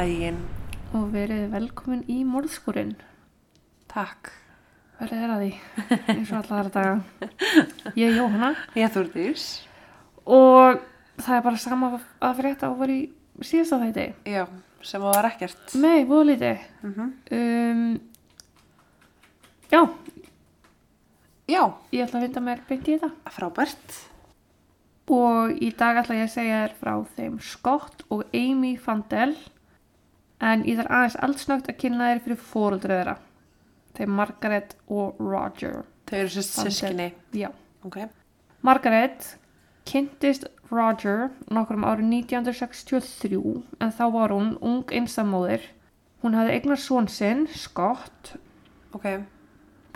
Daginn. og verið velkomin í morðskúrin. Takk. Verðið er að því, eins og alla aðra daga. Ég er Jóhanna Ég þúrdís. og það er bara sama að frétta og var í síðasta þætti. Já, sem var ekkert. Nei, búið lítið. Mm Um, já, Já, ég ætla að vinda mér beint í þetta. frábært. Og í dag ætla ég að segja þér frá þeim Scott og Amy Fandel en ég þarf aðeins allsnögt að kynna þér fyrir fóruldrið þeirra. Þeim Margaret og Roger. Þau eru sérst sískinni. Já. Ok. Margaret kynntist Roger nokkrum árið 1963 en þá var hún ung einsamóðir. Hún hafði eignar són sinn, Scott. Ok.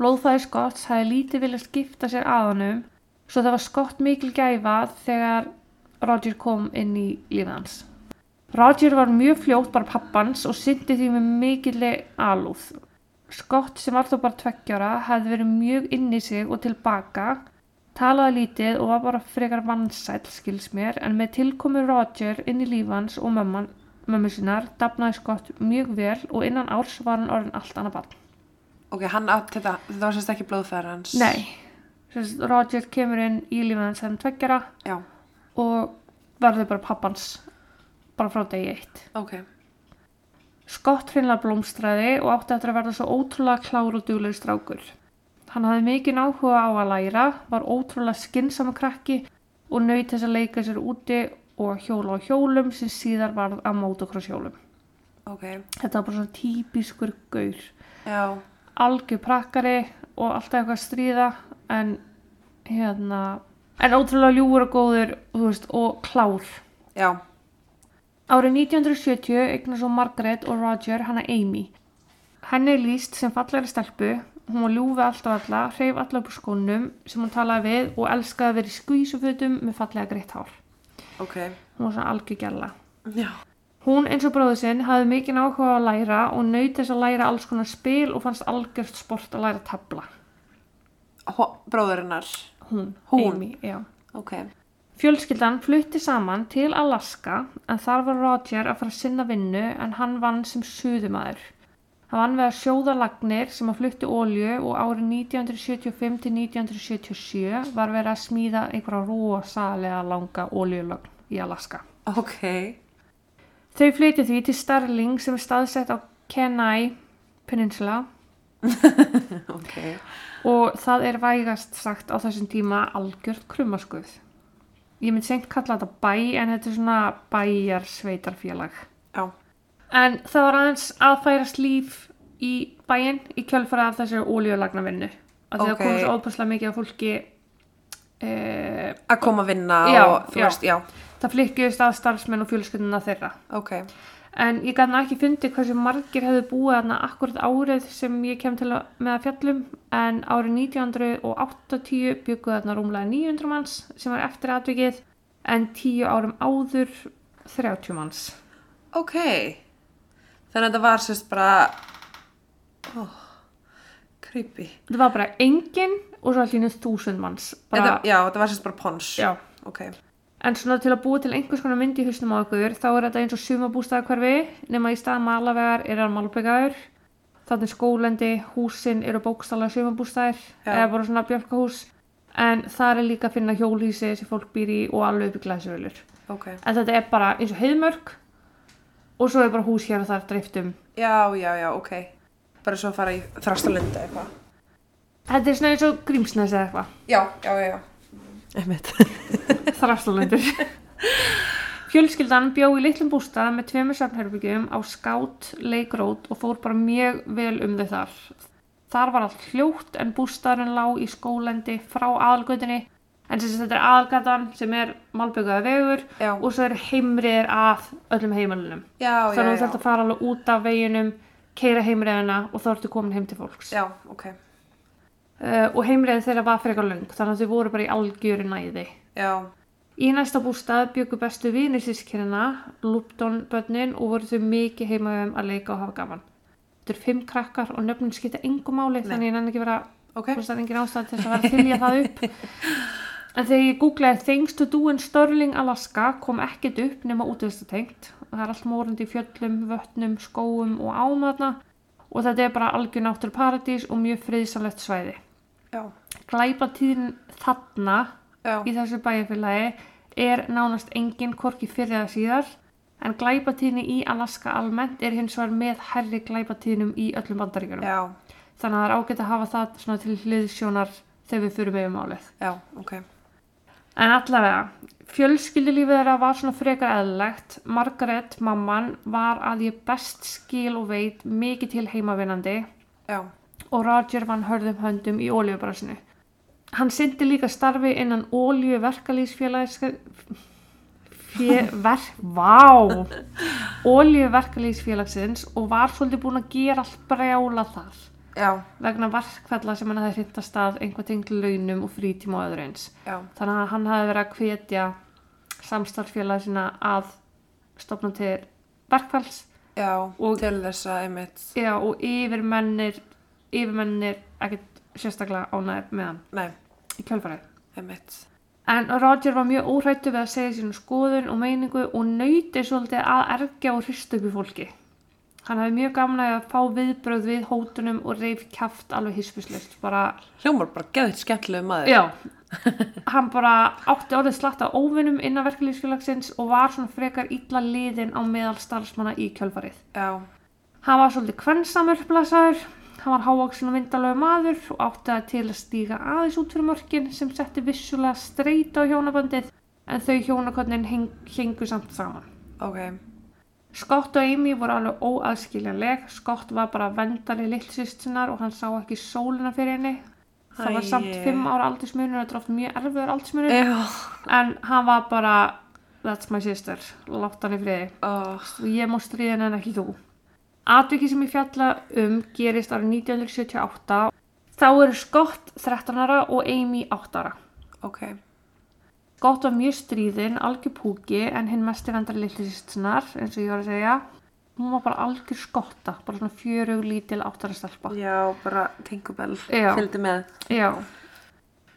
Blóðfæði Scotts hafði lítið viljað skipta sér að honum svo það var Scott mikil gæfa þegar Roger kom inn í lífið hans. Roger var mjög fljótt bara pappans og syndi því með mikilli alúð. Scott sem var þó bara tveggjara hefði verið mjög inn í sig og tilbaka, talaði lítið og var bara frekar vansæll skils mér en með tilkomu Roger inn í lífans og mömman, mömmu sinnar dafnaði Scott mjög vel og innan árs var hann orðin allt annað barn. Ok, hann átt þetta, þetta var sérst ekki blóðfæður hans. Nei, Sess, Roger kemur inn í lífið hans sem tveggjara Já, og verður bara pappans bara frá degi eitt. ok. Scott hreinlega blómstræði og átti eftir að verða svo ótrúlega klár og duglegur strákur. Hann hafði mikinn áhuga á að læra, var ótrúlega skinnsama krakki og naut þess að leika sér úti og hjóla á hjólum sem síðar varð að motocross hjólum. Ok. Þetta var bara svona típiskur gaur. Já, Algjör prakkari og alltaf eitthvað að stríða en hérna, en ótrúlega ljúfur og góður þú veist, og klár. já, Árið 1970 eignar svo Margaret og Roger hana Amy. Henni er líst sem fallegri stelpu, hún var ljúfi alltaf alla, hreyf alla upp úr skónum sem hún talaði við og elskaði að vera í skvísufutum með fallega greitt hár. ok. Hún var svona algjör gjalla. Já. Hún eins og bróður sinn hafði mikinn áhuga að læra og naut þess að læra alls konar spil og fannst algjört sport að læra tabla. Bróðurinnar. Hún, Hún? Amy, já. Ok. Fjölskyldan flutti saman til Alaska en þar var Roger að fara að sinna vinnu en hann vann sem suðumæður. Hann vann við að sjóða lagnir sem að flutti ólju og árið 1975 til 1977 var verið að smíða einhverja rosalega langa óljulögn í Alaska. Ok. Þau flytti því til Starling sem er staðsett á Kenai Peninsula Ok. og það er vægast sagt á þessum tíma algjört krummaskuð. Ég myndi seint kalla þetta bæ en þetta er svona bæjar sveitarfélag. Já. En það var aðeins að færast líf í bæinn í kjölfara af þessari ólíulagnavinnu. Að því Ok. það komið svo óbærslega mikið af fólki e, Að koma að vinna Já, og já. veist, það flykkjust að starfsmenn og fjölskylduna þeirra. Ok. En ég gæti ekki fundið hversu margir hefðu búið þarna akkurat árið sem ég kem til að, með að fjallum en árið 1980 bygguð þarna rúmlega 900 manns sem var eftir atvikið en 10 árum áður 30 manns. Ok. Þannig að þetta var sérst bara, oh, creepy. Þetta var bara engin og svo allir nýtt þúsund manns. Bara, Þetta, já, þetta var sérst bara pons. já. Ok. En svona til að búa til einhvers konar mynd í hausnum á okkur þá er þetta eins og sumabústæðakverfi nema í stað malavegar er það malbyggaður. Þannig skólendi, húsin eru bókstala sumabústæðir Já. eða bara svona björkahús. En það er líka að finna hjólhísi sem fólk býr í og alveg upp í glæsuvölur. Ok. En þetta er bara eins og heiðmörk og svo er bara hús hér og þar driftum. Já, já, já, ok. Bara svo að fara í þrastalunda eitthvað. Þetta er svona eins og grímsnes eða eitthvað. Já, já, já, já. Þrastalendur. Fjölskyldan bjó í litlum bústað með tveimur safnherbyggjum á skát, leikrót og fór bara mjög vel um þau þar. Þar var allt hljótt en bústaðurinn lá í skólendi frá aðalgötunni en sem sagt þetta er aðalgatan sem er malbyggaða vegur Já. og svo eru heimriðir að öllum já, Þannig að þú þarf að fara alveg út af veginum, keira heimriðina og þá ertu komin heim til fólks. Já, ok. Uh, og heimriðið þeirra var frekar löng þannig að þau voru bara í algjöri næði. Já, Í næsta bústað byggu bestu vinir sískirina, Lupton börnin og voru þau mikið heima um að leika og hafa gaman. Þetta eru fimm krakkar og nöfnin skipta engum máli þannig ég nenni ekki vera, ok. þú veist það er engin ástæð til þess að vera að þylja það upp. En þegar ég googlaði Things to do in Sterling, Alaska kom ekkert upp nema útvistatengt það er allt morandi í fjöllum, vötnum, skóum og ámaðna og þetta er bara algjör náttúru paradís og mjög friðsanlegt svæði. Já. Glæpatíðin þarna Já. í þessu bæjarfélagi er nánast engin korki fyrir það síðar en glæpatíðinni í Alaska almennt er hins vegar með herri glæpatíðinum í öllum bandaríkjunum. Já. Þannig að það er ágætt að hafa það til hliðsjónar þegar við fyrir með um álið. Já. Ok. En allavega, fjölskyldulífið þeirra var svona frekar eðlilegt. Margaret, mamman, var að ég best skil og veit mikið til heimavinnandi Já. Og Roger vann hörðum höndum í ólíubransinu. Hann syndi líka starfi innan ólíu verkalýsfélags Fjö, ver, vá ólíu verkalýsfélagsins og var svolítið búin að gera allt brjála þar Já. vegna verkfalla sem hann hefði hrinda stað einhvað tengd launum og frítíma og öðru eins Já. þannig að hann hefði verið að hvetja samstarfsfélag sína að stopna til verkfalls Já. Og- til þess að einmitt. Já, og yfirmennir yfirmennir ekkert sérstaklega ánægir með hann Nei. í kjölfarið. Einmitt. En Roger var mjög óhrættu við að segja sínu skoðun og meiningu og nauti svolítið að ergja og hristu upp í fólki. Hann hefði mjög gamla að fá viðbröð við hótunum og reyf kjaft alveg hispuslust. Bara, Hljómar bara geðið skemmtilegu maður. já, hann bara átti orðið slatt á óvinnum innan verkefliðsfélagsins og var svona frekar illa liðin á meðal starfsmanna í kjölfarið. Já. Hann var svolítið kvensamur blasaður, hann var hávaksin og myndalögu maður og átti að til að stíga aðeins út fyrir mörkin sem setti vissulega streit á hjónabandið en þau hjónakonnin heng, hengu samt saman. Ok. Scott og Amy voru alveg óaðskiljanleg, Scott var bara vendari littsýstunar og hann sá ekki sólina fyrir henni. Það var Æi. samt fimm ára aldursmunur, þetta er oft mjög erfiður aldursmunur, Já. en hann var bara, that's my sister, látt hann í friði Oh. og ég má stríðin en ekki þú. Atviki sem ég fjalla um gerist árið 1978. Þá eru Scott 13 ára og Amy 8 ára. Ok. Scott var mjög stríðin, algjör púki en hinn mesti vendari litlisistnar, eins og ég var að segja. Hún var bara algjör skotta, bara svona fjörug lítil 8 ára stelpa. Já, bara Tinkerbell. Já. Fylgdi með. Já.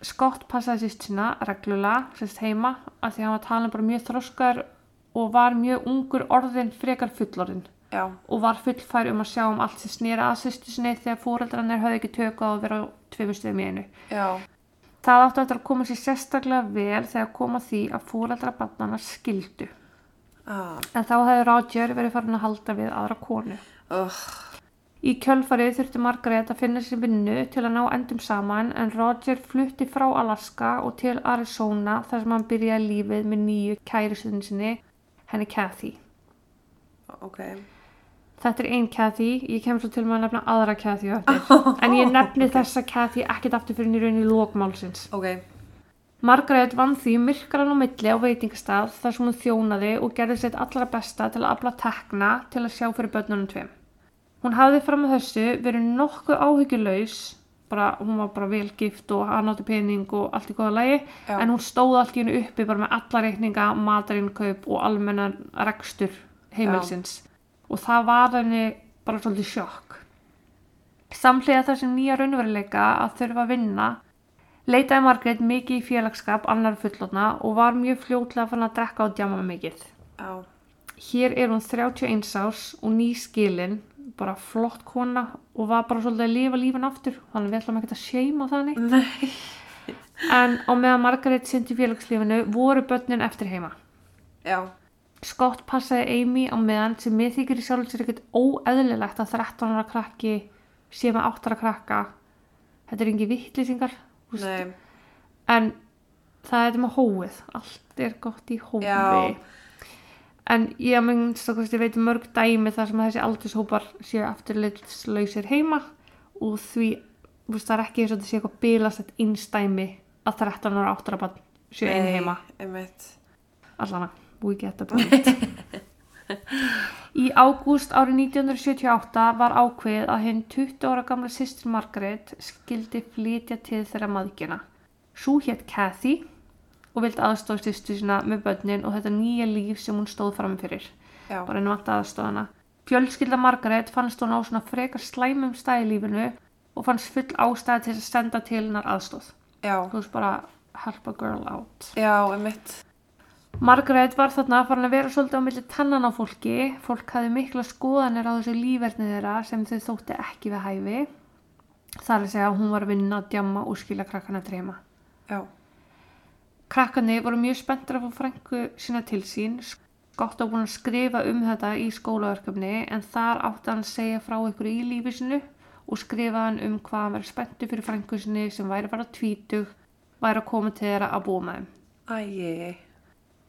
Scott passaði sýst sína reglulega, sérst heima, af því að hann var talin bara mjög þroskar og var mjög ungur orðin frekar fullorðin. Já. og var fullfær um að sjá um allt sem snýra að sýstu sinni þegar fóreldrarnir höfðu ekki tökku á að vera stöðum í einu. Já. Það áttu eftir að koma sér sérstaklega vel þegar koma því að fóreldra barnana skildu. Ah. En þá hefði Roger verið farin að halda við aðra konu. Oh. Í kjölfarið þurfti Margaret að finna sér vinnu til að ná endum saman en Roger flutti frá Alaska og til Arizona þar sem hann byrjaði lífið með nýju kæristunni sinni, henni Kathy. Ok. Þetta er einn Kathy, ég kem svo til með að nefna aðra Kathy á eftir. En ég nefni þessa Kathy ekkert aftur fyrir nýrun í lókmálsins. Ok. Margaret vann því myrkran á milli á veitingastað þar sem hún þjónaði og gerði sitt allra besta til að afla tekna til að sjá fyrir börnunum tveim. Hún hafði fram að þessu verið nokkuð áhyggjulaus, bara, hún var bara velgift og hann átti pening og allt í góða lagi, Já. en hún stóð allt í hennu uppi bara með alla reikninga, matarinnkaup og almennan rekstur heimilsins. Og það var henni bara svolítið sjokk. Samhliða þessum nýja raunveruleika að þurfa að vinna leitaði Margrét mikið í félagskap annar fullotna og var mjög fljótlega fann að drekka og djama mikið. Já. Hér er hún 31 árs og ný skilin, bara flott kona og var bara svolítið að lifa lífin aftur, þannig við ætlum ekki að seima þannig. Nei. En á meðan Margrét sindi félagslífinu voru börnin eftir heima. Já. Scott passaði Amy á meðan sem mér þykir í sjálf sér ekkert óeðlilegt að 13 ára krakki sé með 8 ára krakka. Þetta er engi vittlýsingar. En það er með hóið. Allt er gott í hófi. Já. En ég minnst að ég veit mörg dæmi þar sem þessi aldurshópar séu afturleitslausir heima og því veist, það er ekki eins og þetta sé eitthvað bilast eitt innstæmi að 13 ára 8 ára barn séu einu heima. Einmitt. Allana, we get the point. Í ágúst árið 1978 var ákveðið að hinn 20 ára gamla sýstir Margaret skildi flytja til þeirra maðgjuna. Sú hétt Kathy og vildi aðstóð sýstu sína með börnin og þetta nýja líf sem hún stóð fram fyrir. Já. Bara henni vant aðstóðana. Fjölskylda Margaret fannst hún á svona frekar slæmum stæði lífinu og fannst full ástæði til að senda til hennar aðstóð. Já. Þú veist bara help a girl out. Já, einmitt. Margaret var þarna farin að vera svolítið á milli tannan á fólki. Fólk hafði mikla skoðanir á þessu lífverðni þeirra sem þau þótti ekki við hæfi. Það er að segja að hún var að vinna að djamma og skilja krakkana að dreyma. Já. Krakkarnir voru mjög spenntur að fá frængu sína til sín. Skott á búin að skrifa um þetta í skólaverkefni en þar átti hann að segja frá ykkur í lífi sinu og skrifa hann um hvað hann verið spenntur fyrir frængu sinni sem væri bara tvítug, væri að koma til þeirra að búa með þeim. Æi.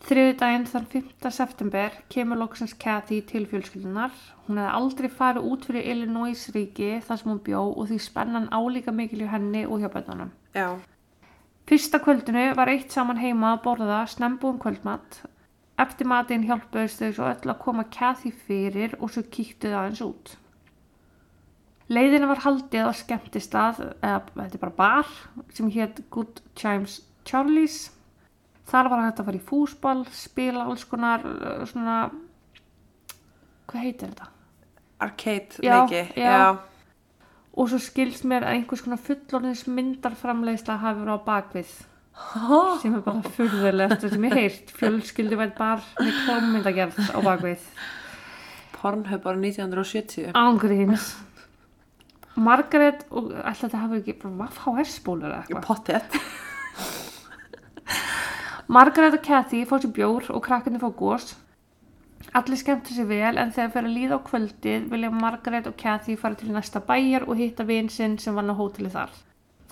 Þriði daginn þann 5. september kemur loksins Kathy til fjölskyldunar. Hún hefði aldrei farið út fyrir Illinois ríki þar sem hún bjó og því spennan álíka mikil hjá henni og hjá bönnunum. Já. Fyrsta kvöldinu var eitt saman heima að borða snembúum kvöldmatt. Eftir matinn hjálpuðist þau svo öll að koma Kathy fyrir og svo kíktu það aðeins út. Leiðina var haldið á skemmtistað, eða þetta er bara bar, sem hétt Good Chimes Charlie's. Þar var hægt að fara í fúsball, spila alls konar uh, svona, hvað heitir þetta? Arcade Já, leiki. já. Og svo skilst mér að einhvers konar fullorðins myndarframleiðsla hafi verið á bakvið Já. sem er bara furðulegast sem ég heirt fjölskyldu vært bara með klómyndagerð á bakvið Pornhub ára 1970. ángríns Margaret og alltaf þetta hafi ekki bara VHS spólur eða eitthvað Pottet. Margaret og Kathy fór sér bjór og krakkarnir fór gós allir skemmtu sér vel en þegar fyrir að líða á kvöldið vilja Margaret og Kathy fara til næsta bæjar og hitta vin sinn sem vann á hóteli þar.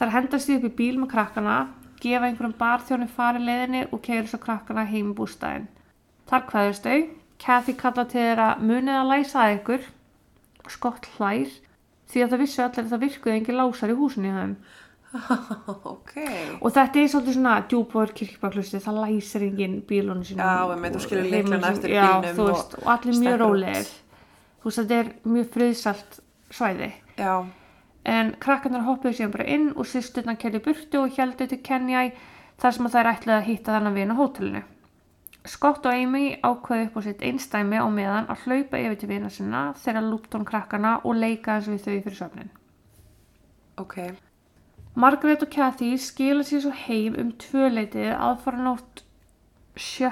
Þar hendast því upp í bíl með krakkana gefa einhverjum barþjóni fari leiðinni og keirir svo krakkana heim í bústæðin þar kveðust þau. Kathy kalla til þeirra munið að læsa að ykkur. Skott hlær. Því að það vissu allir að það virkuði engin lásar í húsinu í þeim ok. og þetta er svolítið svona djúbóður kirkbaklusti, það læsir enginn bílunum sínum Já, lyklana sínum. eftir já, og veist, og allir mjög rólegir þú veist, þetta er mjög friðsalt svæði Já. en krakkarnar hoppuðu síðan bara inn og sýsturna kerði burtu og heldu til Kenjæ þar sem að þær ætlaði að hitta þannig vin á hótelinu Scott og Amy ákveði upp á sitt einstæmi á meðan að hlaupa yfir til vina sinna þegar lúptón krakkana og leika þess við þau fyrir söfnin Ok. Margaret og Kathy skila sér svo heim um tvöleitið aðfara nótt 7.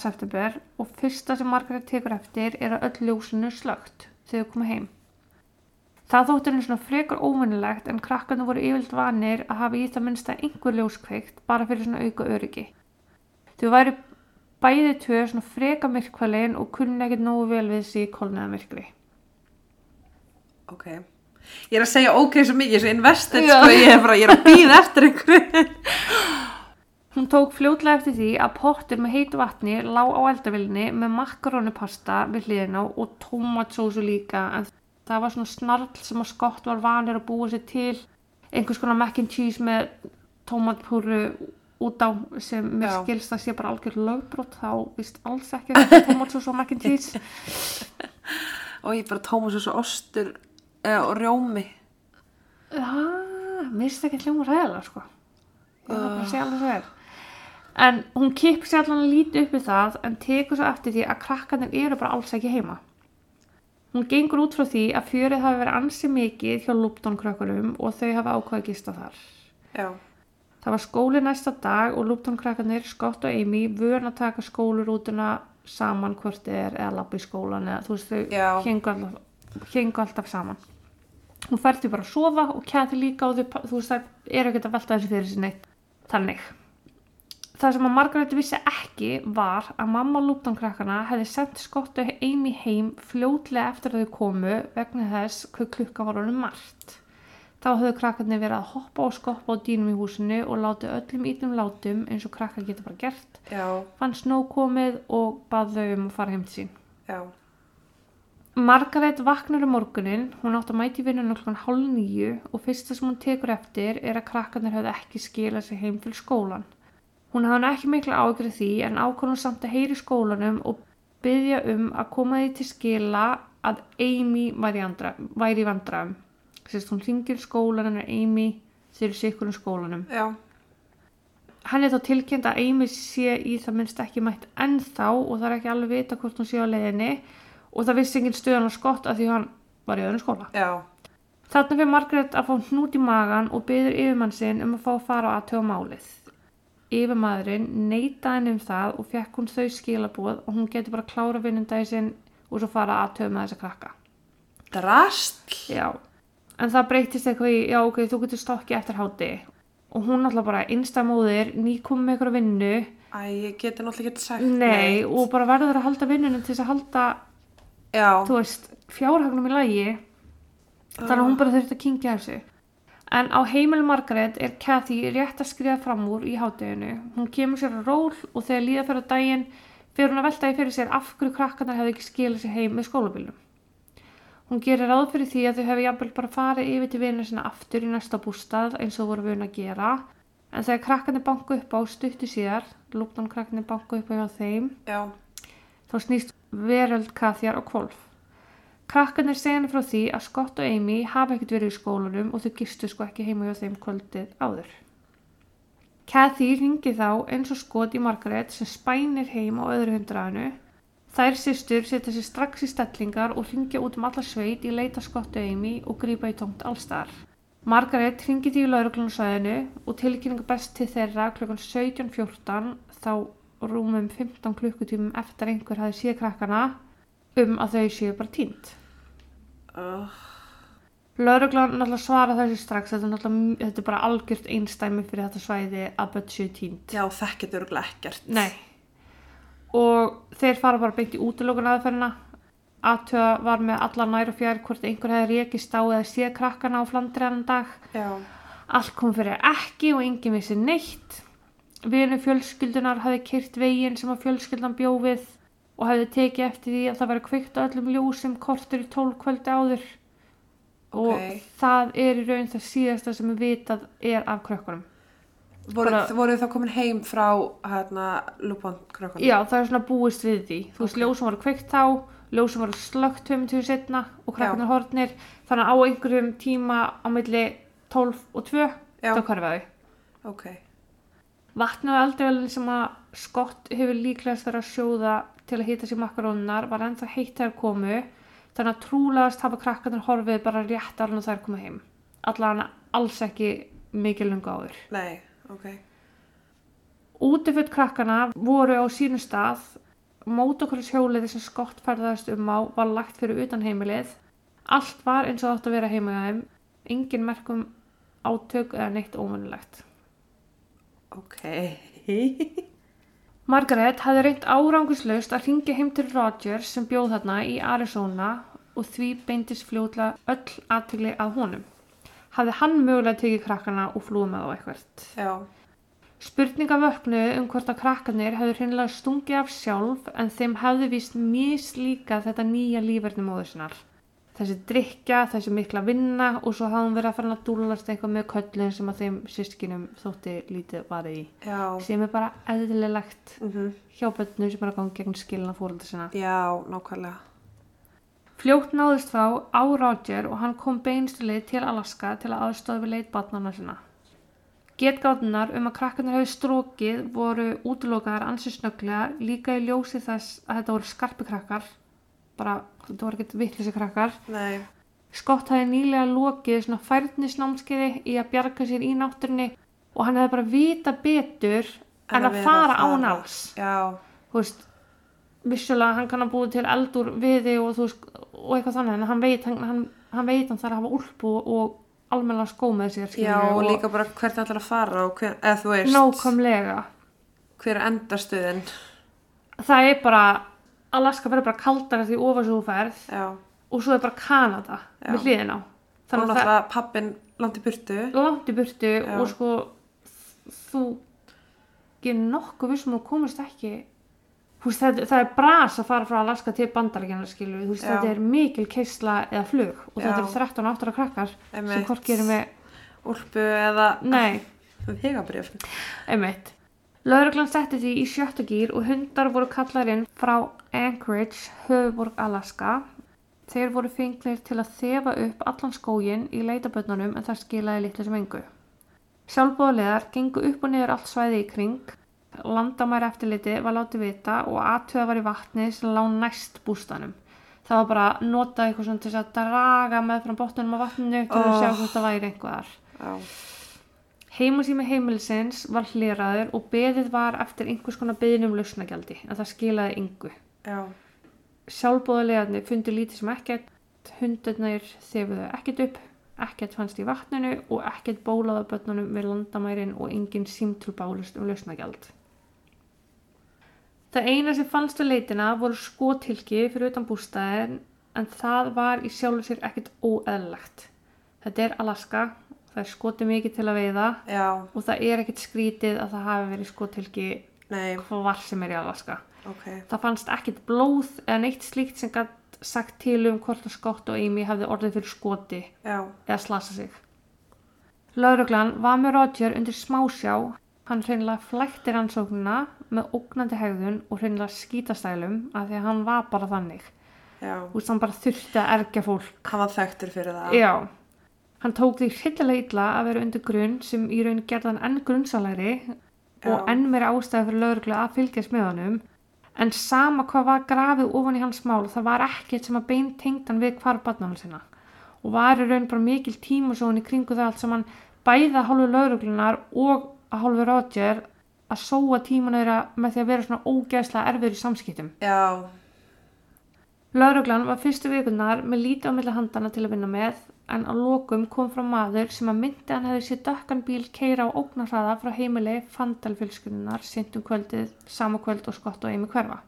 september og fyrsta sem Margaret tekur eftir er að öll ljósinu slögt þegar þau koma heim. Það þótti henni svona frekar óvinnilegt en krakkarnir voru yfirlt vanir að hafa í það minnsta einhver ljóskveikt bara fyrir svona auka öryggi. Þau væri bæði tvö svona freka myrkvælegin og kunni ekkert nógu vel við í kolniða myrkri. Ok. Ég er að segja ok svo mikið, svo invested, sko, ég er bara, ég er að býða eftir einhverju. Hún tók fljótlega eftir því að pottur með heitu vatni lá á eldavillinni með makarónupasta við hliðina og tómatsósu líka en það var svona snarl sem að skott var vanir að búa sér til einhvers konar mac and cheese með tómatpúru út á sem mér Já. skilst að sé bara algjör lögbrot þá vist alls ekki að tómatsósu og mac and cheese Og ég bara svo svo ostur eða, og rjómi. Það, mér finnst það ekki hljóma ræðilega sko. Ég var bara að segja alveg svo er. En hún kippur sér allan að líti upp við það en tekur svo eftir því að krakkarnir eru bara alls ekki heima. Hún gengur út frá því að fjörið hafi verið ansi mikið hjá Lupton krakkarum og þau hafi ákvaðið að gista þar. Já. Það var skóli næsta dag og Lupton krakkarnir, Scott og Amy, vörn að taka skólurútuna saman hvort er eða í skólan eða þú veist þau hengu alltaf, alltaf saman. Hún fær því bara að sofa og kæti líka og þau, þú veist það eru ekkert að velta þessu fyrir sinni þannig. Það sem að Margaret vissi ekki var að mamma Lupton krakkana hefði sendt Scott og Amy heim fljótlega eftir að þau komu vegna þess hvað klukka var honum margt. Þá höfðu krakkarnir verið að hoppa og skoppa á dýnum í húsinu og láti öllum ítlum látum eins og krakkar geta bara gert. Já. Fann snó komið og bað þau um að fara heim til sín. Já. Margaret vaknar um morgunin, hún átt að mæti vinnunum klokkan hálf nýju og fyrsta sem hún tekur eftir er að krakkarnir höfðu ekki skilað sig heim fyrir skólan. Hún hafði ekki mikla ágjörð því en ákvörðum samt að heyri skólanum og byggja um að koma því til skila að Amy væri, andra, væri í vandræðum. Sérst hún ringir í skólan en Amy þeir sikkur um skólanum. Já. Hann er þá tilkynnt að Amy sé í það minnst ekki mætt ennþá og það er ekki alveg vita hvort hún sé á leiðinni og það vissi engin stöðan á skott að því hann var í öðrum skóla. Já. Þarna fyrir Margaret að fá hnút í magan og byður yfirmann sinn um að fá að fara og aðtöga málið. yfirmaðurinn neitaði henni um það og fekk hún þau skilabóð og hún getur bara klára vinnundagi sinn og svo fara að töfum með þessa krakka. Drastl. Já, en það breytist eitthvað í, já ok, þú getur stokki eftir háti og hún alltaf bara einstamóðir, nýkom með eitthvað vinnu, Æ, ég geti náttúrulega ekki sagt. nei, og bara verður að halda vinnunum til þess að halda, Já. þú veist, fjárhagnum í lagi, þannig að hún bara þurfti að kingja þessu. En á heimil Margaret er Kathy rétt að skriða fram úr í hátteginu. Hún kemur sér að ról og þegar líða fyrir daginn fyrir hún að veltaði fyrir sér af hverju krakkarnar hefði ekki skilað sér heim með skólabílum. Hún gerir ráð fyrir því að þau hefði jafnvel bara farið yfir til vinnu sinna aftur í næsta bústað eins og voru vun að gera. En þegar krakkarnir banku upp á stuttu síðar, lúknan krakkarnir banku upp á hjá þeim, Já. Þá snýst veröld Kathjar og Kvolf. Krakkarnir segja henni frá því að Scott og Amy hafa ekkert verið í skólanum og þau gistu sko ekki heima hjá þeim kvöldið áður. Kathy ringi þá eins og skot í Margaret sem spænir heim á öðru hundraðinu. Þær systur setja sér strax í stellingar og ringja út um alla sveit í leita Scott og Amy og grípa í tómt allstar. Margaret ringi því í lauruglunasæðinu og tilkynninga best til þeirra klukkan 17.14 þá rúmum 15 klukkutímum eftir einhver hafi séð krakkana um að þau séu bara tínt. Uh, Lauruglan náttúrulega svara þessu strax, þetta er, þetta er bara algjört einstæmi fyrir þetta svæði að börn séu tínt. já, þekkið örgulega ekkert. Nei. Og þeir fara bara beint í útlökun aðferðina. Aðtöða var með alla nær og fjær hvort einhver hefði rekist á eða séð krakkana á flandri annan dag. Já. Allt kom fyrir ekki og enginn vissi neitt. Vinu fjölskyldunar hafði kyrt veginn sem að fjölskyldan bjófið og hafði tekið eftir því að það væri kveikt á öllum ljósum kortur í tólf kvöldi áður. Og Ok. það er í raun það síðasta sem við vitað er af krökkunum. Voru, voru þá komin heim frá hérna Lupon krökkunum? Já, það er svona búist við því. Þú veist, ljósum voru kveikt þá, ljósum voru slögt tveim tíu setna og krakkarnir horfnir. Þannig að á einhverjum tíma á milli 12 og 2, Já. þá hverfa þau. Ok. Vatnið og eldavélinn sem að Scott hefur líklegast verið að sjóða til að hýta sér makarónunar var ennþá heitt þegar komu þannig að trúlegast hafa krakkarnir horfið bara rétt alveg þær koma heim. Allan alls ekki mikið lunga áður. Nei, ok. Útifutt krakkana voru á sínum stað, mótokvælis hjólið sem Scott ferðast um á var lagt fyrir utan heimilið. Allt var eins og það átt að vera heima hjá þeim, engin merkum átök eða neitt ómennilegt. Ok. Margaret hafði reynt árangurslaust að ringa heim til Rogers sem bjóð þarna í Arizona og því beindist fljótlega öll aðtegli að honum. Hafði hann mögulega tekið krakkana og flúið með þá eitthvert. Já. Spurninga vöknu um hvort að krakkanir hefðu hreinlega stungið af sjálf en þeim hefðu víst mislíka þetta nýja líferni móður sinnar. Þessi drikja, þessi mikla vinna og svo hafði hún verið að fara að dúlast eitthvað með köllun sem að þeim sískinum þótti lítið varði í. Já. Sem er bara eðlilegt Mm hjá bönnum sem er að ganga gegn skilna fórölda sinna. Já, nákvæmlega. Fljótt náðist frá á Roger og hann kom beinstuleið til Alaska til að aðstofa við leit barnana sinna. Getgátunar um að krakkarnir hefur strókið voru útlokaðar ansið snögglega líka í ljósi þess að þetta voru skarpi krakkar, bara þetta voru ekkert vittlisi krakkar. Nei. Scott hafði nýlega lokið svona færnisnámskeiði í að bjarga sér í náttúrunni og hann hefði bara vita betur en, að, vera fara á náls. Já. þú veist vissulega hann kann að búið til eldur við þig og þú veist og eitthvað þannig en hann veit hann, hann, hann veit hann þarf að hafa úlpu og, og almennilega skó með sér Já, skilurðu, og líka bara hvert ætlar að fara og hver, eða þú veist, nákvæmlega hver er endastuðin. það er bara Alaska verður bara kaldara því ofar svo þú ferð Já. og svo er bara Kanada Já. við hliðin á Og náttúrulega pappin langt í burtu. langt í burtu Já. og sko þú gerir nokkuð vissum og komist ekki Þú veist, það, það er bras að fara frá Alaska til við, þú veist, þetta er mikil keisla eða flug og þetta er 13 áttara krakkar sem Einmitt. hvort gerir með, Úlpu eða nei, vegabrjöf. einmitt. Lauruglan setti því í sjötta gýr og hundar voru kallar inn frá Anchorage, höfuborg Alaska. Þeir voru fengnir til að þefa upp allan skógin í leitabötnunum en það skilaði litlu sem engu. Sjálfbóðlegar gengu upp og niður allt svæði í kring. Landamæri eftirliti var látið vita og aðtöða var í vatni sem lá næst bústanum. Það var bara að nota eitthvað svona til að draga með frá botnunum á vatninu til að Oh. sjá hvort það væri einhverjar. Já. Heimasími heimilisins var hleraður og beðið var eftir einhvers konar beðin um lausnagjaldi en það skilaði yngu. Já. Sjálfbóðalegarnir fundu lítið sem ekkert, hundurnir þefuðu ekkert upp, ekkert fannst í vatninu og ekkert bólaða börnunum við landamærin og engin símtul bálust um lausnagjald. Það eina sem fannst við leitina voru skotilki fyrir utan bústæðin en það var í sjálfu sér ekkert óeðlegt. Þetta er Alaska, það er skoti mikið til að veiða Já. og það er ekkert skrítið að það hafi verið skotilki Nei. hvar sem er í Alaska. Ok. Það fannst ekkert blóð eða neitt slíkt sem gætt sagt til um hvort að Scott og Amy hefði orðið fyrir skoti Já. eða slasa sig. Lauruglan var með Roger undir smásjá. Hann hreinlega flækti rannsóknina með ógnandi hegðun og hreinlega skítastælum af því að hann var bara þannig. Veist, hann bara þurfti að ergja fólk. Hann var þekktur fyrir það. Já. Hann tók því hryllilega illa að vera undir grunn sem í raun gerði hann enn grunnsalæri og enn meira ástæði fyrir laurugla að fylgjast með honum. En sama hvað var grafið ofan í hans mál, það var ekkert sem að bein tengd hann við hvar barnanum sinna. Og var í raun bara mikil tímasón í kringu það allt sem hann bæða hálfu lauruglunar og að hálfu Roger að sóa tíman þeirra með því að vera svona ógeðslega erfiður í samskiptum. Já. Lauruglan var fyrstu vikunar með lítið á milli handana til að vinna með en á lokum kom frá maður sem að myndi hann hefði sér dökkan bíl keira á ógnarhraða frá heimili fandalfjölskynnar sint um kvöldið, sama kvöld og skott og eimi hverfa.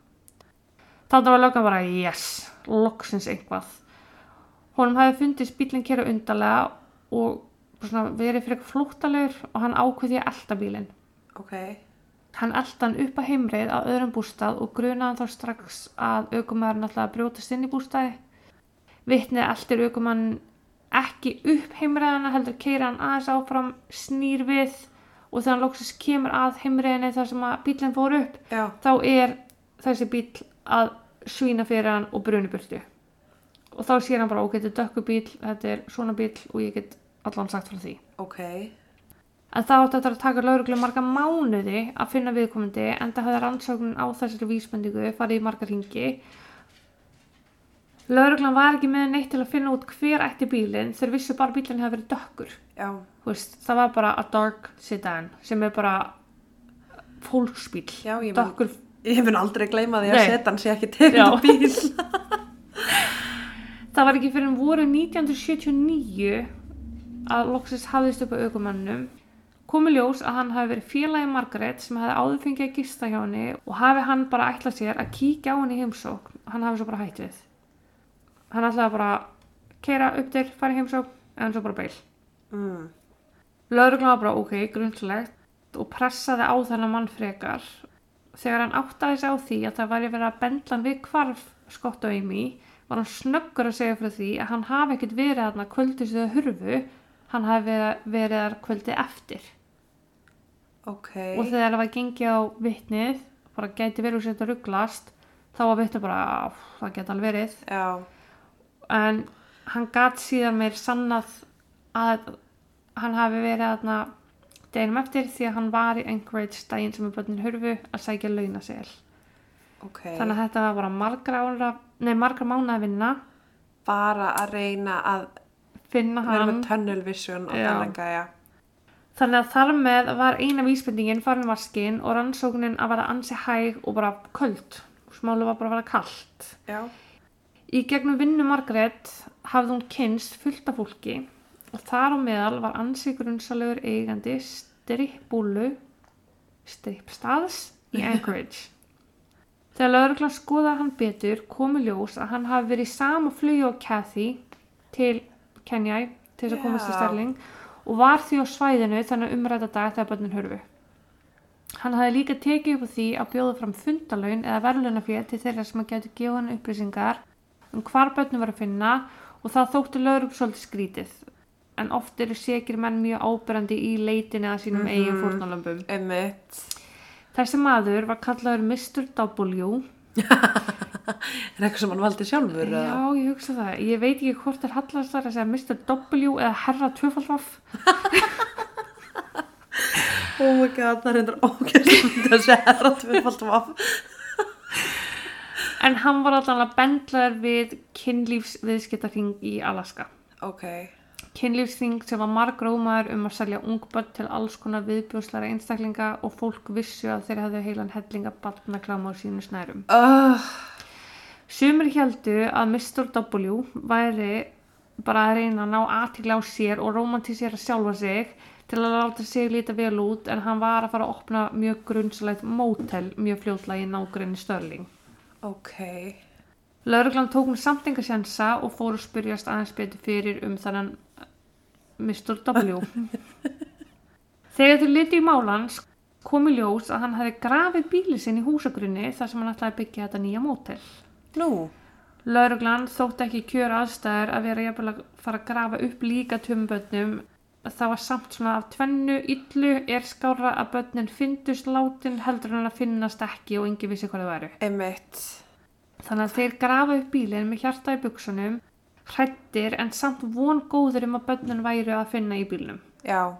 Þannig var löggan bara yes, loksins eitthvað. Honum hefði fundist bílinn keira undarlega og verið fyrir flúttalegur og hann ákveði að elda bílinn. Ok. Hann eldi hann upp að heimreið á öðrum bústað og grunaði þá strax að aukumæðurinn ætlaði að brjótast inn í bústaði. Vitnið eldir aukumann ekki upp heimreiðana heldur keira hann aðeins áfram snýr við og þegar hann loksins kemur að heimreiðinni þar sem að bílinn fór upp Já. þá er þessi bíl að svína fyrir hann og bruni burtu. Og þá sér hann bara ok, þetta er dökku bíl, þetta er svona bíl og ég get allan sagt frá því. Ok. En það átti eftir að taka lauruglu marga mánuði að finna viðkomandi en það hafði rannsóknin á þessari vísbendingu farið í marga ringi. Lauruglan var ekki með neitt til að finna út hver ætti bílinn þegar vissu bara bílinn hefði verið dökkur. Já. Veist, það var bara a dark sedan sem er bara fólksbíl. Já, ég mun, Dökkur, ég mun aldrei gleyma því að Nei. setan sé ekki tegund bíl. það var ekki fyrir en voru 1979 að loksins hafðist upp á aukumannum. Komi ljós að hann hafi verið félagi Margaret sem hefði áður fengið að gista hjá henni og hafi hann bara ætlað sér að kíkja á henni í heimsók. Hann hafi svo bara hætt við. Hann ætlaði bara að keira upp til, fara í heimsók, en svo bara beil. Mm. Lauruglan var bara ok, grunnslegt og pressaði á þennan mann frekar. Þegar hann áttaði sig á því að það væri verið að bendla hann við hvarf Scott og Amy var hann snöggur að segja frá því að hann hafi ekkert verið þarna kvöldið sem þau hurfu, hann hafi verið- þar kvöldið eftir. Ok. Og þegar það var gengið á vitnið, bara gæti verið úr sér þetta rugglast, þá var vitnið bara, "Á, það geti alveg verið. Já. En hann gat síðan meir sannað að hann hafi verið þarna deginum eftir því að hann var í Anchorage daginn sem er börnin hurfu að sækja launasel. Ok. Þannig að þetta var bara margra, ára, nei, margra mánuða vinna, Bara að reyna að finna vera hann. með tunnel vision. Þannig að þar með var eina vísbendingin farin vaskinn og rannsóknin að vera ansi hæg og bara köld. Smálu var bara að vera kallt. Já. Í gegnum vinnu Margrét hafði hún kynst fullt af fólki og þar á meðal var ansi grunnsalegur eigandi strippbúlu strippstaðs í Anchorage. Þegar lauruglan skoðaði hann betur komu ljós að hann hafi verið í sama flugi og Kathy til Kenjæ til þess að komast til Já. Sterling og var því á svæðinu þannig umræta dag þegar börnin hörfu. Hann hafði líka tekið upp á því að bjóða fram fundalaun eða verðlunafér til þeirra sem að getur gefa hann upplýsingar um hvar börnum var að finna og það þótti lögreglu svolítið skrítið. En oft eru sekir menn mjög áberandi í leitinni að sínum eigin fórnalömbum. Einmitt. Þessi maður var kallaður Mr. W. Er eitthvað sem hann valdi sjálfur? eða? Já, ég hugsa það. Ég veit ekki hvort er hallast þar að segja Mr. W eða herra tvöfaldvaff. Oh my god, það reyndar ógæst að segja það að tvöfald vaff. En hann var allan að bendlaður við kynlífsviðskiptarhing í Alaska. Ok. kynlífsþing sem var margrómaður um að selja ungbönn til alls konar viðbjóslara einstaklinga og fólk vissu að þeir hefðu heilan hellinga barnakláma á sínu snærum. uh, Sumir heldu að Mr. W væri bara að reyna að ná aðtikla á sér og romantísera sjálfa sig til að láta sig líta vel út en hann var að fara að opna mjög grunnsalegt mótel mjög fljótlega í nágrinni Störling. Ok Lauruglan tók hún samt enga sjensa og fór að spyrjast aðeins betur fyrir um þannan Mr. W. Þegar þau liti í málans kom í ljós að hann hefði grafið bíli sinn í húsagrunni þar sem hann ætlaði að byggja þetta nýja mótel. nú, Lauruglan þótti ekki kjör aðstæður að vera jafnvel að fara að grafa upp líka tumbötnum. Það var samt svona af tvennu illu er skára að börnin fyndust látin heldur en að finnast ekki og engi vissi hvað það væru. einmitt Þannig að þeir grafa upp bílinn með hjarta í buksunum, hrættir en samt von góður um að börnin væru að finna í bílnum. já,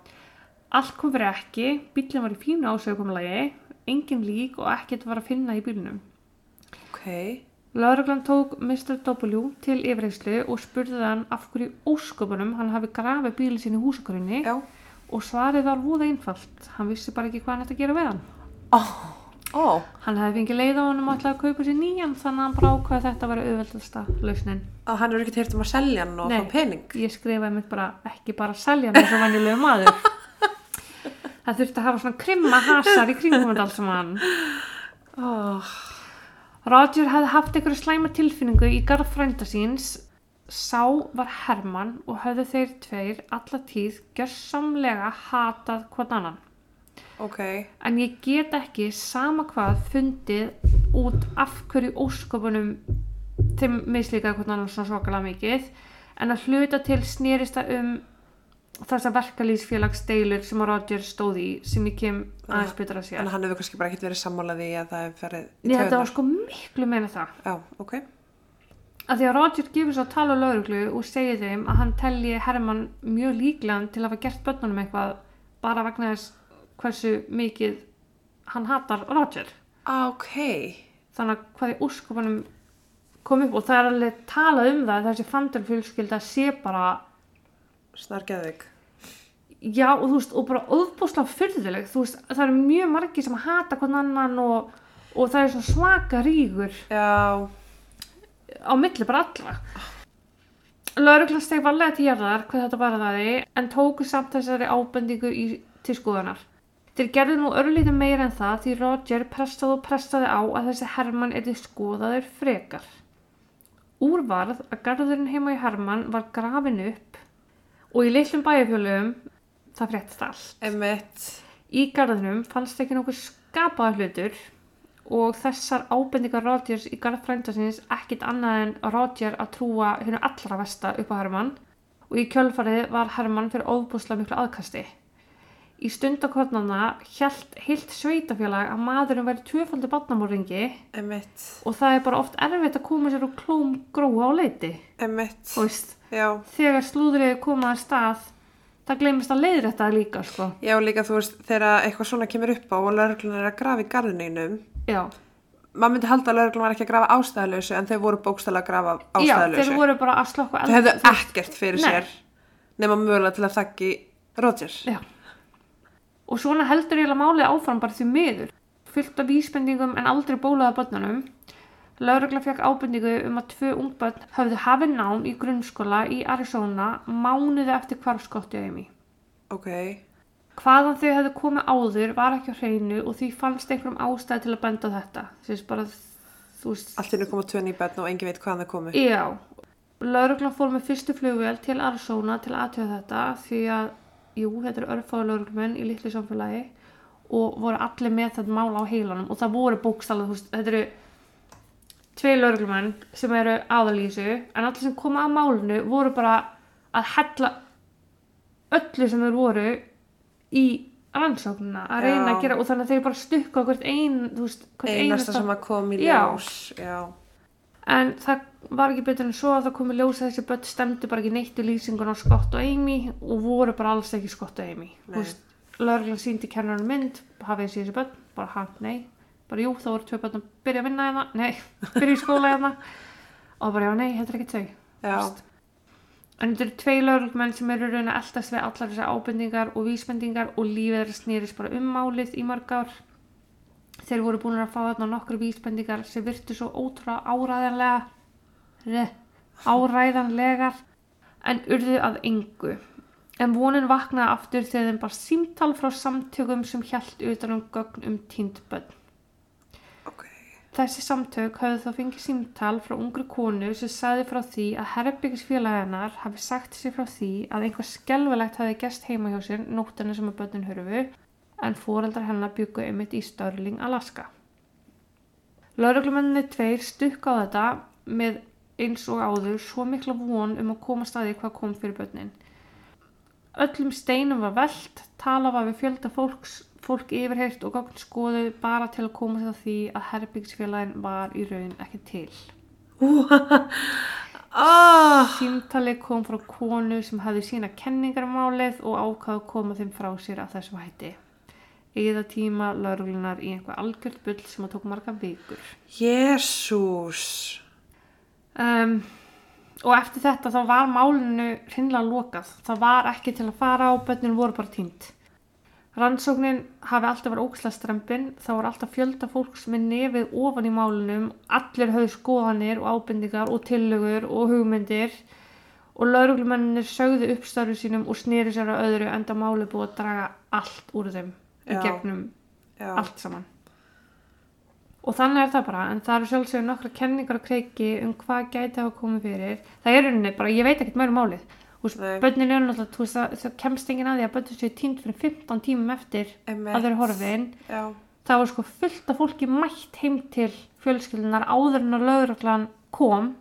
Allt kom fyrir ekki, bílinn var í fínu ásökumlagi, engin lík og ekkert var að finna í bílnum. ok Lauruglan tók Mr. W til yfirheyslu og spurði hann af hverju ósköpunum hann hafi grafið bílinn sinni í húsakurinni já, og svarið var voða einfalt. Hann vissi bara ekki hvað hann ætti að gera við hann. ó, ó Hann hefði fengið leið á hann um að ætla að kaupa sér nýjan þannig að hann bara ákvaði að þetta var auðveldasta lausnin. að hann er ekkert heyrt um að selja hann og Nei. fá pening Ég skrifaði mitt bara ekki bara selja hann eins og venjulegu maður. það þurfti að hafa svona krimma hasar í kringum þetta allt saman. oh, Roger hefði haft einhverju slæma tilfinningu í garð frænda síns. Sá var Hermann og höfðu þeir tveir alla tíð gjörsamlega hatað hvort annan. ok En ég get ekki sama hvað fundið út af hverju óskopunum þeim mislíkaði hvort annan svona svakalega mikið en að hluta til snerist það um þessa verkalýsfélagsdeilur sem að Roger stóð í sem ég kem aðeins betur að sér. en hann hefur kannski bara ekkert verið sammálaði að það hefur ferið í Ég þetta var sko miklu meina það. já, ok að því að Roger gefur svo að tala á lauruglu og segir þeim að hann telji Hermann mjög líklegan til að hafa gert börnunum eitthvað bara vegna þess hversu mikið hann hatar Roger Ah, ok þannig að hvað í úrskopunum kom upp og það er alveg talað um það að þessi fandurfjölskylda sé bara snargeðvik já og þú veist og bara óðbúslega fyrðuleg þú veist það eru mjög margir sem hata hvern annan og, og það er svaka rígur. Já, á milli bara alla Lauruglan steg varlega til jarðar hvað þetta var það en tóku samt þessari ábendingu í, til skoðunar. Þeir gerðu nú örlítið meira en það því Roger pressaði og pressaði á að þessi Hermann erði skoðaður frekar. Úr varð að garðurinn heima í Hermann var grafin upp og í litlum bæjarfjölum það fréttist allt. einmitt Í garðinum fannst ekki nokkuð skapaða hlutur og þessar ábendingar Rodgers í garð frændasins ekkit annað en Roger að trúa hennu allra vesta upp á Hermann og í kjölfarið var Hermann fyrir óbúslega miklu aðkasti. Í stundakornana hjælt heilt sveitafélag að maðurinn væri tvöfaldi barnamóringi einmitt, og það er bara oft erfitt að koma sér úr klóm gróa á leiti. já, þegar slúðrið komað að stað, það gleymist að leiðrætta það líka, sko. já líka þú veist þegar eitthvað svona kemur upp á og lögreglun er að grafa í garðineinum Já. maður myndi halda að lögreglun var ekki að grafa ástæðalösu en þau voru bókstæla að grafa Já, ástæðalösu þeir voru bara að slokka þau hefðu ekkert fyrir Nei. sér nema mögulega til að þakki Roger Já. Og svona heldur ég að málið áfram bara því miður. Fyllt af vísbendingum en aldrei bólaða börnunum. Laurugla fekk ábendingu um að tvö ungbönn höfðu hafið nám í grunnskóla í Arizona mánuði eftir hvarfskottu Amy. ok, Hvaðan þau hefðu komið áður var ekki á hreinu og því fannst einhverjum ástæð til að benda þetta. Þess bara, veist, allt innu koma tvö nýbönn og engin veit hvaðan það komu Já, lauruglan fór með fyrstu flugvél til Arizona til aðtöða þetta því að, jú, þetta eru örfáðu lauruglumenn í litlu samfélagi og voru allir með þetta mál á heilanum og það voru bókstalað, þetta eru tvei lauruglumenn sem eru aðalísu en allir sem koma að málinu voru bara að hella öllu sem þeir voru í rannsóknina að reyna Já. að gera og þannig að þeir bara stukka hvert ein, veist, hvert einasta sem að kom í Já. ljós já, En það var ekki betur en svo að það komi ljós að þessi börn stemdu bara ekki neitt í lýsingun á Scott og Amy og voru bara alls ekki Scott og Amy. Lörglan síndi kennarinn mynd, hafið þessi þessi börn, bara ha, nei. Bara jú, þá voru tvö börn að byrja að vinna hérna, nei, byrja í skóla hérna. Og bara já, nei, er ekki þau. En þetta eru tvei lögreglumenn sem eru raun að eldast við allar þessar ábendingar og vísbendingar og lífið þeirra snýrist bara um málið í mörg ár. Þeir voru búin að fá þarna nokkur vísbendingar sem virtu svo ótrúlega áræðanlega, áræðanlegar en urðu að engu. En vonin vaknaði aftur þegar þeim bara símtal frá samtökum sem hjælt utan um gögn um tínd bönn. Ok. Þessi samtök höfðu þá fengið símtal frá ungri konu sem sagði frá því að herrbyggisfélaginnar hafi sagt sér frá því að einhver skelvelegt hafi gest heima hjá sér nóttinu sem að börnin hörfu en fóreldrar hennar byggu einmitt í Störling, Alaska. Lauruglumenninni tveir stukka á þetta með eins og áður svo mikla von um að koma staði hvað kom fyrir börnin. Öllum steinum var velt, tala var við fjölda fólks, fólk yfirheyrt og gagn skoðu bara til að koma til því að herbyggsfélagin var í raun ekki til. Ah, Símtali kom frá konu sem hafði sína kenningar um málið og ákvað að koma þeim frá sér af þessum hætti. Eða tíma lauruglunar í einhver algjört bull sem að tók marga vikur. Jésús. Um, og eftir þetta þá var málinu hreinlega lokað. Það var ekki til að fara á, börnin voru bara tínt. Rannsóknin hafi alltaf verið óksla strempin, það var alltaf fjölda fólks með nefið ofan í málunum, allir höfðu skoðanir og ábendingar og tillögur og hugmyndir og lauruglumennir sögðu uppstarfu sínum og snýri sér að öðru enda máli búið að draga allt úr þeim í gegnum Já. allt saman. Og þannig er það bara, en það eru sjálfsögur nokkra kenningar og kreiki um hvað gæti hafa komið fyrir. Það er rauninni bara, ég veit ekkert meira um Nei. börnin eru náttúrulega, þú kemst enginn að því að börnin séu tínd fyrir 15 tímum eftir Einmitt. að eru horfin. Já. Það var sko fullt af fólki mætt heim til fjölskyldunar áður en að lögreglan kom.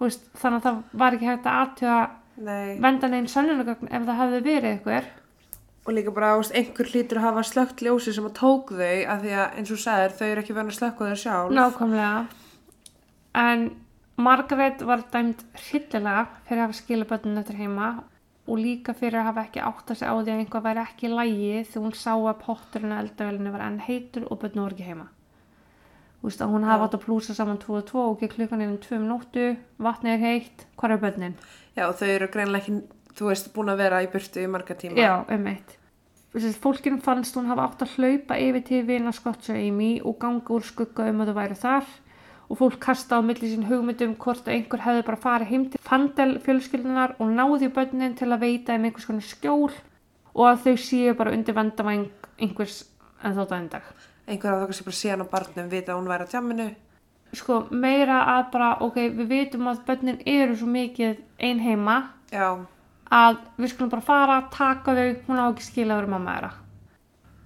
Veist, þannig að það var ekki hægt að aðtjóða vendan einn sönnunagögn ef það hefði verið eitthvað. Og líka bara, veist, einhver hlýtur að hafa slögt ljósi sem að tók þau að því að eins og sagðir, þau eru ekki verið að slökka þau sjálf. Nákvæmlega. En Margaret var dæmt hryllilega fyrir að hafa skilja börnin eftir heima og líka fyrir að hafa ekki átt að segja á því að einhvað væri ekki í lægi þegar hún sá að potturinn að eldavelinu var enn heitur og börnin voru ekki heima. Þú veist að hún hafa átt að plúsa saman 2 og 2 og ekki klukkan inn um 2 minúttu, vatnið er heitt, hvað er börnin? Já, þau eru greinlega ekki, þú veist, búin að vera í burtu í marga tíma. Já, um eitt. Fólkinu fannst hún hafa átt að hlaupa yfir til vina Scotts og Amy og ganga úr skugga um að þau væri þar og fólk kasta á milli sín hugmyndum hvort að einhver hefði bara farið heim til Fandel fjölskyldunar og náði börnin til að veita um einhvers konar skjól og að þau séu bara undir vendavæng einhvers en þótt að endag. Einhver af þau sem bara síðan á barnum vita að hún væri á tjamminu. Sko meira að bara, ok, við vitum að börnin eru svo mikið ein heima Já. Að við skulum bara fara, taka þau, hún á ekki skilja að vera mamma þeirra.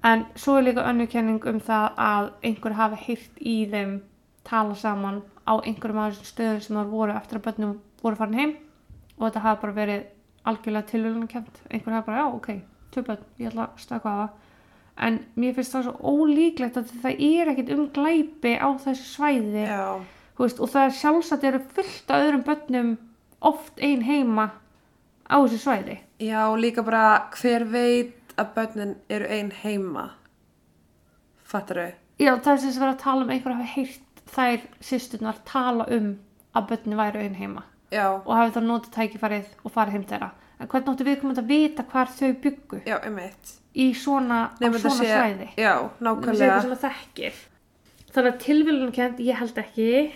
En svo er líka önnur kenning um það að einhver hafi hýrt í þeim tala saman á einhverjum af þessum stöðum sem það voru eftir að börnum voru farin heim og þetta hafi bara verið algjörlega tilvölunarkjönd. Einhver hafi bara, já, ok, tvö börn, ég ætla að stöka á það. En mér finnst það svo ólíklegt að það er ekkit um glæpi á þessu svæði Já. Veist, og það er sjálfsagt eru fullt af öðrum börnum oft ein heima á þessu svæði. Já, líka bara hver veit að börnin eru ein heima. Fattar þau? Já, það er sem sem verið að tala um einhver hafi heyrt þær sýsturnar tala um að börnin væru ein heima Já. og hafi þá notið tækifærið og farið heim þeirra. En hvernig áttu við komum að vita hvar þau byggu Já, einmitt. í svona, þetta svona sé- svæði? Já, Það nákvæmlega. það. Þannig að tilvílunum kent, ég held ekki.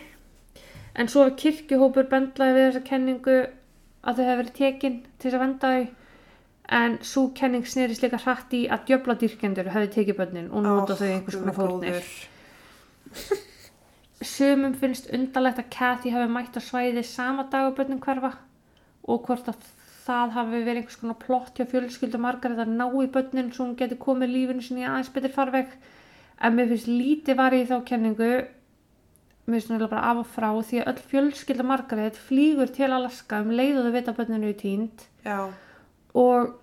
En svo er kirkjuhópur bendlaði við þessa kenningu að þau hefur verið tekin til þess að venda þau. En svo kenning snerist líka hratt í að djöfladýrkendur hefði tekið börnin og nota þau í einhvers konar fórnir. Sumum finnst undarlegt að Kathy hafi mætt á svæði sama dag og börnin hverfa og hvort að það hafi verið einhvers konar plott hjá fjölskyldu margar að ná í börnin svo hún geti komið lífinu sinni aðeins betur farveg en mér finnst lítið varið þá kenningu mér finnst náttúrulega bara af og frá því að öll fjölskylda Margaret flýgur til Alaska um leið og þau vita að börninu er Já. og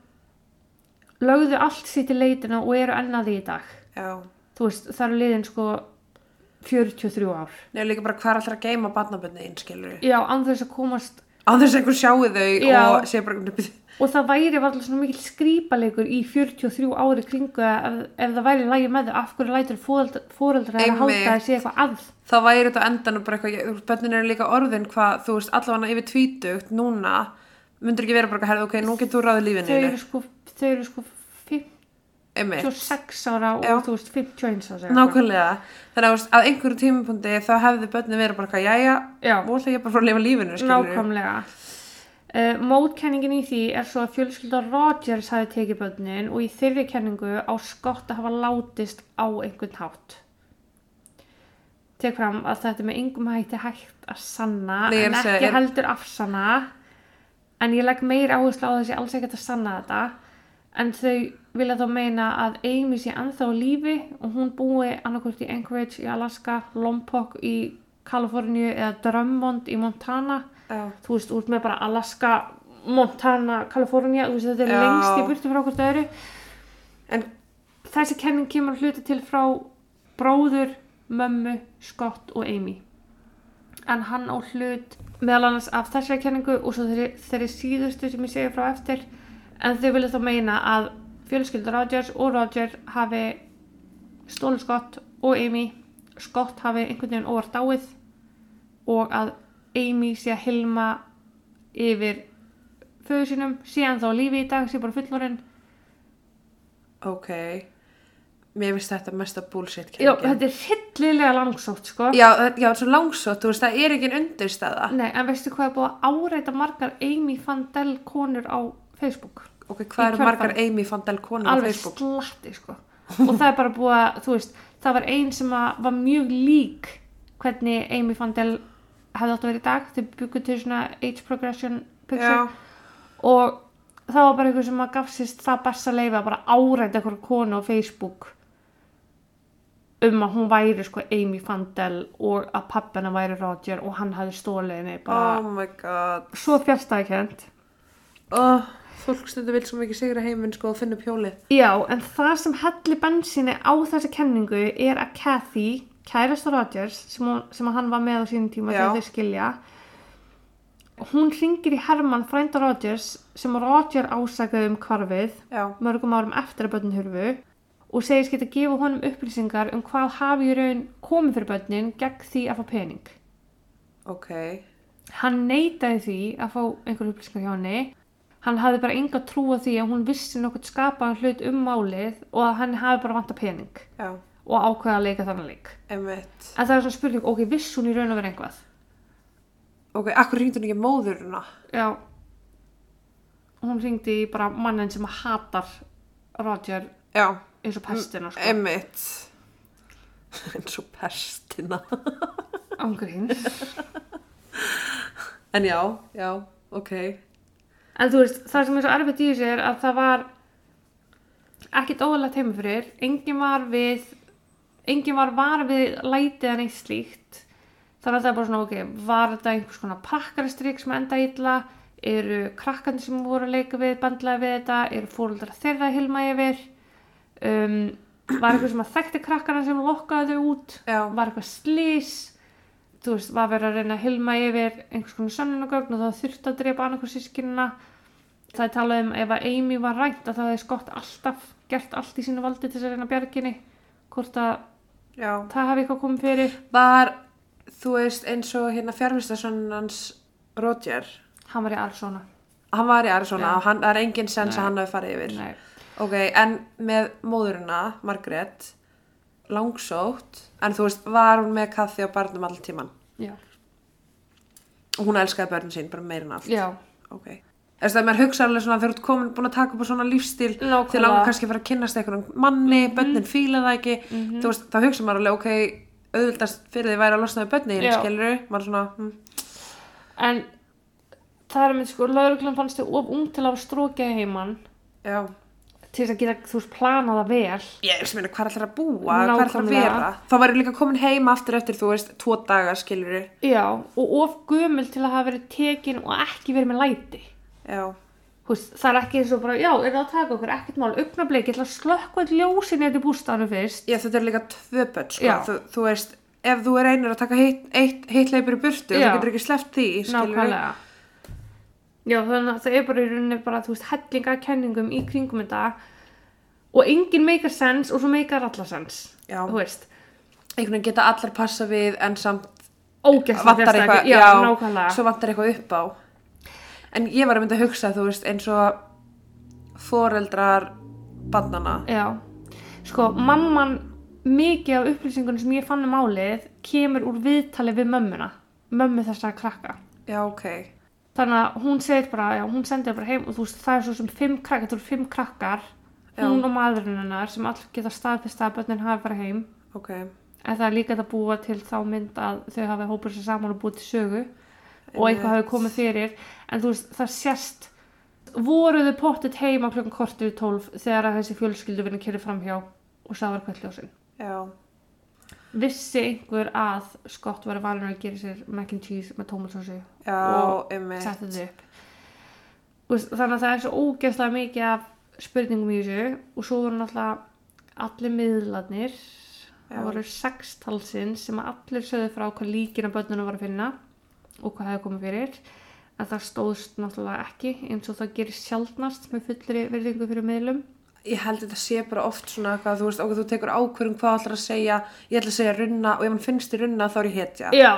lögðu allt sitt í leitina og eru ennaði í dag Já. þú veist, það eru liðin sko 43 ár Nei, líka bara hvar allra geima barnabönni skilur já, án þess að komast Á þess að einhver sjáu þau Já. og sé bara og það væri varlega svona mikil skrýpalegur í 43 ári kringu ef, ef það væri lægi með þau, af hverju lætur fóreldra að halda að sé eitthvað að? Þá væri þetta á endanum bara eitthvað, bönnin eru líka orðin hvað, þú veist, allavega yfir tvítugt núna, myndur ekki vera bara að herða, ok, nú getur þú ráðið þau lífinu eru sko, þau eru sko 56 ára og Já. þú veist 51 ára nákvæmlega þannig að að einhverju tímapunkti þá hefði börnin verið bara, Já. nú ætla ég bara fara að lifa lífinu. Nákvæmlega. Uh, mótkenningin í því er svo að fjölskylda Rogers hafi tekið börnin og í þeirri kenningu á Scott að hafa látist á einhvern hátt. Tek fram að þetta með engum hætti hægt að sanna Nei, en ekki er- heldur afsanna en ég legg meir áherslu á þessi alls ekkert að sanna þetta en þau vilja þá meina að Amy sé ennþá á lífi og hún búi annarkvort í Anchorage í Alaska, Lompoc í Kaliforníu eða Drummond í Montana Já. þú veist, út með bara Alaska, Montana, Kalifornia, þú veist, þetta er Já. lengst í burtu frá hvort öðru. En Þessi kenning kemur að hluta til frá bróður, mömmu, Scott og Amy. En hann á hlut meðal annars af þessari kenningu og svo þeirri, þeirri síðustu sem ég segja frá eftir. En þau vilja þá meina að fjölskyldur Rogers og Roger hafi stólu Scott og Amy. Scott hafi einhvern veginn óvart dáið og að Amy sé að hilma yfir föðu sínum, sé hann þá lífi í dag, sé bara fullorinn. ok mér finnst þetta mesta bullshit Já, þetta er hryllilega langsótt, sko. já, já, svo langsótt, þú veist, það er ekki undirstæða Nei, en veistu hvað er búið að áreita margar Amy Fandel konur á Facebook? ok, hvað eru margar Amy Fandel konur á Alveg Facebook slatti, sko. Og það er bara búið að, þú veist, það var ein sem að var mjög lík hvernig Amy Fandel hefði átt að vera í dag. Þau byggur til svona age progression picture. já, og það var bara einhver sem að gafsist það besta leifi að bara áræta einhverju konu á Facebook um að hún væri sko Amy Fandel og að pappina væri Roger og hann hafði stólið henni bara oh my god svo fjárstæðikend oh, fólk stundu vil svo mikið sigra heiminn sko og finna upp hjólið Já, en það sem helli bensinni á þessi kenningu er að Kathy, kærasta Rogers sem, hún, sem að hann var með á sínum tíma þegar þau skilja hún ringir í Herman frænda Rogers sem Roger ásakaði um hvarfið já, mörgum árum eftir að börnin hurfu og segist geta gefa honum upplýsingar um hvað hafi í raun komið fyrir börnin gegn því að fá pening. ok Hann neitaði því að fá einhver upplýsingar hjá henni. Hann hafði bara enga trú á því að hún vissi nokkuð skapaðan hlut um málið og að hann hafi bara vanta pening já, og ákveða að leika þannig leik. emitt En það er svona spurning, ok, viss hún í raun að vera einhvað? ok, akkur ringdi hún ekki móðurina Já. Hún ringdi bara mannin sem hatar Roger já, eins og pestina, sko. emitt eins og pestina Ángríns. en já, já, ok En þú veist, það sem er svo erfitt í þessu er að það var ekkit óðalegt heima fyrir, enginn var við, enginn var var við lætið en eitt slíkt. Þannig að það er bara svona, ok, var þetta einhvers konar prakkaristrygg sem enda illa, eru krakkandi sem voru að leika við, bandlaði við þetta, eru fóruldra þeirra að hilma yfir, um, var eitthvað sem að þekkti krakkana sem lokkaði þau út, já, var eitthvað slís þú veist, var verið að reyna að hilma yfir einhvers konar sönnunagögn og það þurfti að drepa annarkur sískinina það er talað um ef að Amy var rænt að það hefði skott alltaf gert allt í sínu valdi til þess að reyna bjarginni hvort að já. það hafi eitthvað komið fyrir. Var, þú veist, eins og hérna fjármistasonnans Roger. Hann var í Arizona. Hann var í Arizona Já. og hann, það er engin sens Nei. að hann hafi farið yfir. Nei. ok, en með móðurina Margrét langsótt, en þú veist var hún með kaffi á barnum all tíman já, og hún elskaði börn sín bara meira en allt? Já, ok, þess að maður hugsa alveg svona þegar þú ert komin búin að taka upp á svona lífstíl Nákvæmlega. til langar kannski að fara að kynnast einhverjum manni, börnin fíla það ekki. Þú veist, þá hugsa maður alveg, ok auðvildast fyrir því væri að losna við börnin skilur maður svona, hm, en það er með sko, lauruglan fannst þau of ung til að strókið heimann já til þess að geta, þú veist, planað að vel. Ég veist meina hvað ætlar að búa, hvað ætlar að Nákvæmlega. vera? Þá væri líka komin heim aftur eftir, þú veist, tvo daga skilur já, og of gömul til að hafa verið tekin og ekki verið með læti. Já, Þú veist, það er ekki eins og bara, já, er það að taka okkur, ekkert mál, augnablik, ég ætla að slökka all ljósin í bústanu fyrst. já þetta er líka tvö börn sko, þú, þú veist ef þú er einur að taka heitt, eitt, heitt leipur í burtu þú getur ekki sleppt því, skilur Nákvæmlega. Já, þannig að það er bara í rauninni bara, þú veist, hellinga kenningum í kringum þetta. Og enginn meikar sens og svo meikar alla sens. Já. Þú veist, einhvern veginn geta allar passa við en samt ógæslega vantar eitthvað, Já, já, nákvæmlega. svo vantar eitthvað upp á. En ég var að mynda að hugsa þú veist eins og foreldrar barnana Já, sko, mamman mikið af upplýsingunum sem ég fann um málið kemur úr viðtali við mömmuna. Mömmu þessara krakka. Já ok, þannig að hún segir bara, já, hún sendir bara heim og þú veist, það er svo sem fimm krakkar, þú eru fimm krakkar Já. hún og maðurinn hennar sem allir geta staðfist að börnin hafi farið heim. Ok. En það er líka að búa til þá mynd að þau hafi hópur sér saman og búið til sögu og eitthvað Einmitt. hafi komið fyrir. En þú veist, það sést voruðu pottit heima klokkan kortur í tólf þegar þessi fjölskyldu vinni kyrri framhjá og sá var kvöldljósin já, vissi einhver að Scott var valin að gera sér mac and cheese með tómatsósu Og setti þetta upp. Þannig að það er svo ógeðslega mikið af spurningum í þessu og svo voru náttúrulega allir miðlarnir. Það voru sex talsins sem að allir sögðu frá hvað líkina börnunum var að finna og hvað hefði komið fyrir. En það stóðst náttúrulega ekki eins og það gerir sjaldnast með fullri verðingu fyrir miðlum ég held þetta sé bara oft svona eitthvað, þú veist, okkur þú tekur ákvörðum hvað ætlar að segja, ég ætla að segja runna og ef hann finnst í runna þá er ég hetja. Já,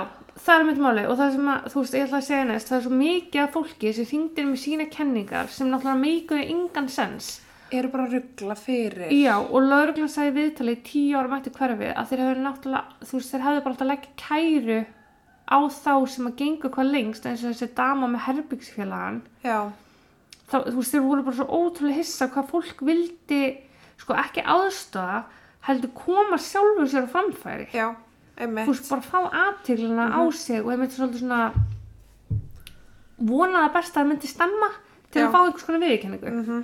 það er mitt máli og það sem að, þú veist, ég ætla að segja næst það er svo mikið af fólki sem hringdir með sína kenningar sem náttúrulega meikuðu engan sens eru bara að ruggla fyrir. Já, og lauruglan sagði viðtali í tíu árum eftir hverfi að þeir hefðu náttúrulega, þú veist, þeir hefðu bara alltaf leggja kæru á þá sem að gengur hvað lengst eins og þessi dama með herbyggsfélagan. já, Þá, þú veist, þeir voru bara svo ótrúlega hissa hvað fólk vildi, sko, ekki aðstofa, heldur koma sjálfur sér á framfæri. já, Þú veist, bara fá aðtíklina á sig og einmitt svolítið svona vonaða best að það myndi stemma til Já. að fá einhvers konar viðurkenningu.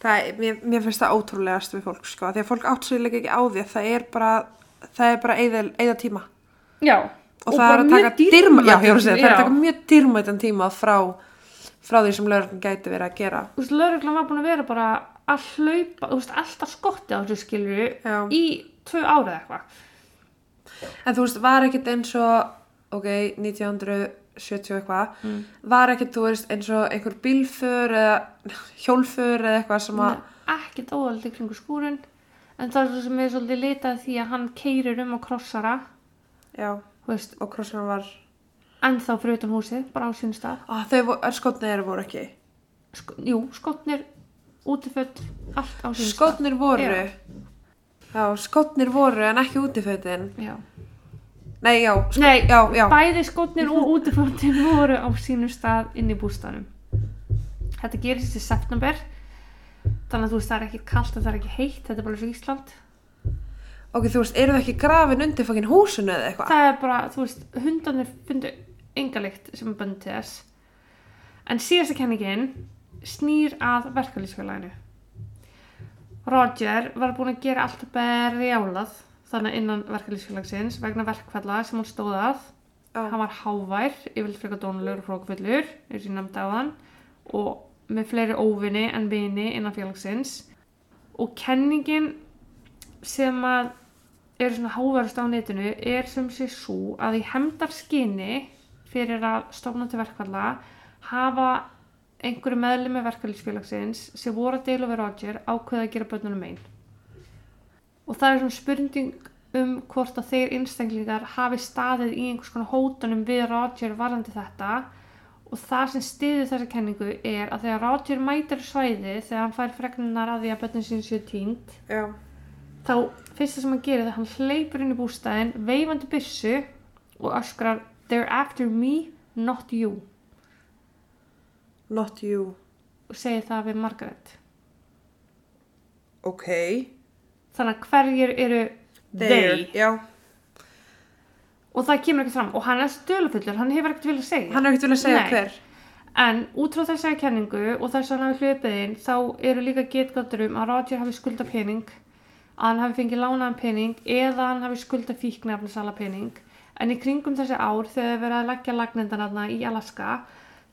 það er, mér, mér finnst það ótrúlegast við fólk sko, því að fólk líka ekki á því að það er bara, það er bara eða tíma Já. og, ég segja, það er að taka mjög dýrmætan tíma frá, frá því sem lögurinn gæti verið að gera þú veist, lauruglan var búin að vera bara að hlaupa, þú veist, alltaf skotti á þessu skilju í tvö árið eitthvað. en þú veist, var ekkert eins og ok, 1970 eitthvað Mm. var ekkert, þú veist, eins og einhver bílför eða hjólför eða eitthvað sem að Ekkert óaldi kringu skúrin, en það er svo sem er svolítið litað því að hann keirir um á krossara, já, veist, og krossan var ennþá fyrir utan húsið, bara á sín stað. þau voru, skotnir voru ekki Sk jú, skotnir, útiföld, allt á sín stað. skotnir voru Já. já, skotnir voru en ekki útifötin Já. nei, já, sko, Nei, já, já bæði skotnir og útiföldin voru á sínum stað inn í bústanum. Þetta gerist í september, þannig að þú veist það er ekki kallt og það er ekki heitt, þetta er bara og Ísland. ok, þú veist, eru þau ekki grafin undir fokkin húsinu eða eitthvað Það er bara, þú veist, hundarnir fundu enga lykt sem er bönd til þess. En síðasta kenningin snýr að verkalýsfélaginu. Roger var búin að gera allt berjálað þannig innan verkalýsfélagsins vegna verkfalla sem hún stóð að. Já. Hann var hávær, yfirleitt frekar dónulegur og frókfullur, eins og ég nefndi á þann, og með fleiri óvinni en vini innan félagsins. Og kenningin sem að er svona háverðast á netinu er sem sé svo að í hemdarskinni fyrir að stofna til verkfalla hafa einhverju meðlumi verkfælisfélagsins sem voru að deila við Roger ákveða að gera börnunum einn. Og það er svona spurning um hvort að þeir einstaklingar hafi staðið í einhvers konar hótunum við Roger varandi þetta og það sem stiður þessa kenningu er að þegar Roger mætir svæði þegar hann fær fregnunar að því að börnun sín séu tínt já, þá fyrsta sem hann gerir það hann hleypur inn í bústæðin veifandi byssu og öskrar they're after me, not you. Not you. Og segir það við Margaret. Ok, þannig að hverjir eru they já. Og það kemur ekki fram. Og hann er stölufullur, hann hefur ekkert vilja segja. Hann er ekkert vilja að segja Nei. hver. En út frá þessari kenningu og þess að hann hafi hlupið inn þá eru líka getgáttur um að Roger hafi skulda pening að hann hafi fengið lánaðan pening eða hann hafi skulda fíknefnisala pening en í kringum þessi ár þegar þeir verið að leggja lagnendanarna í Alaska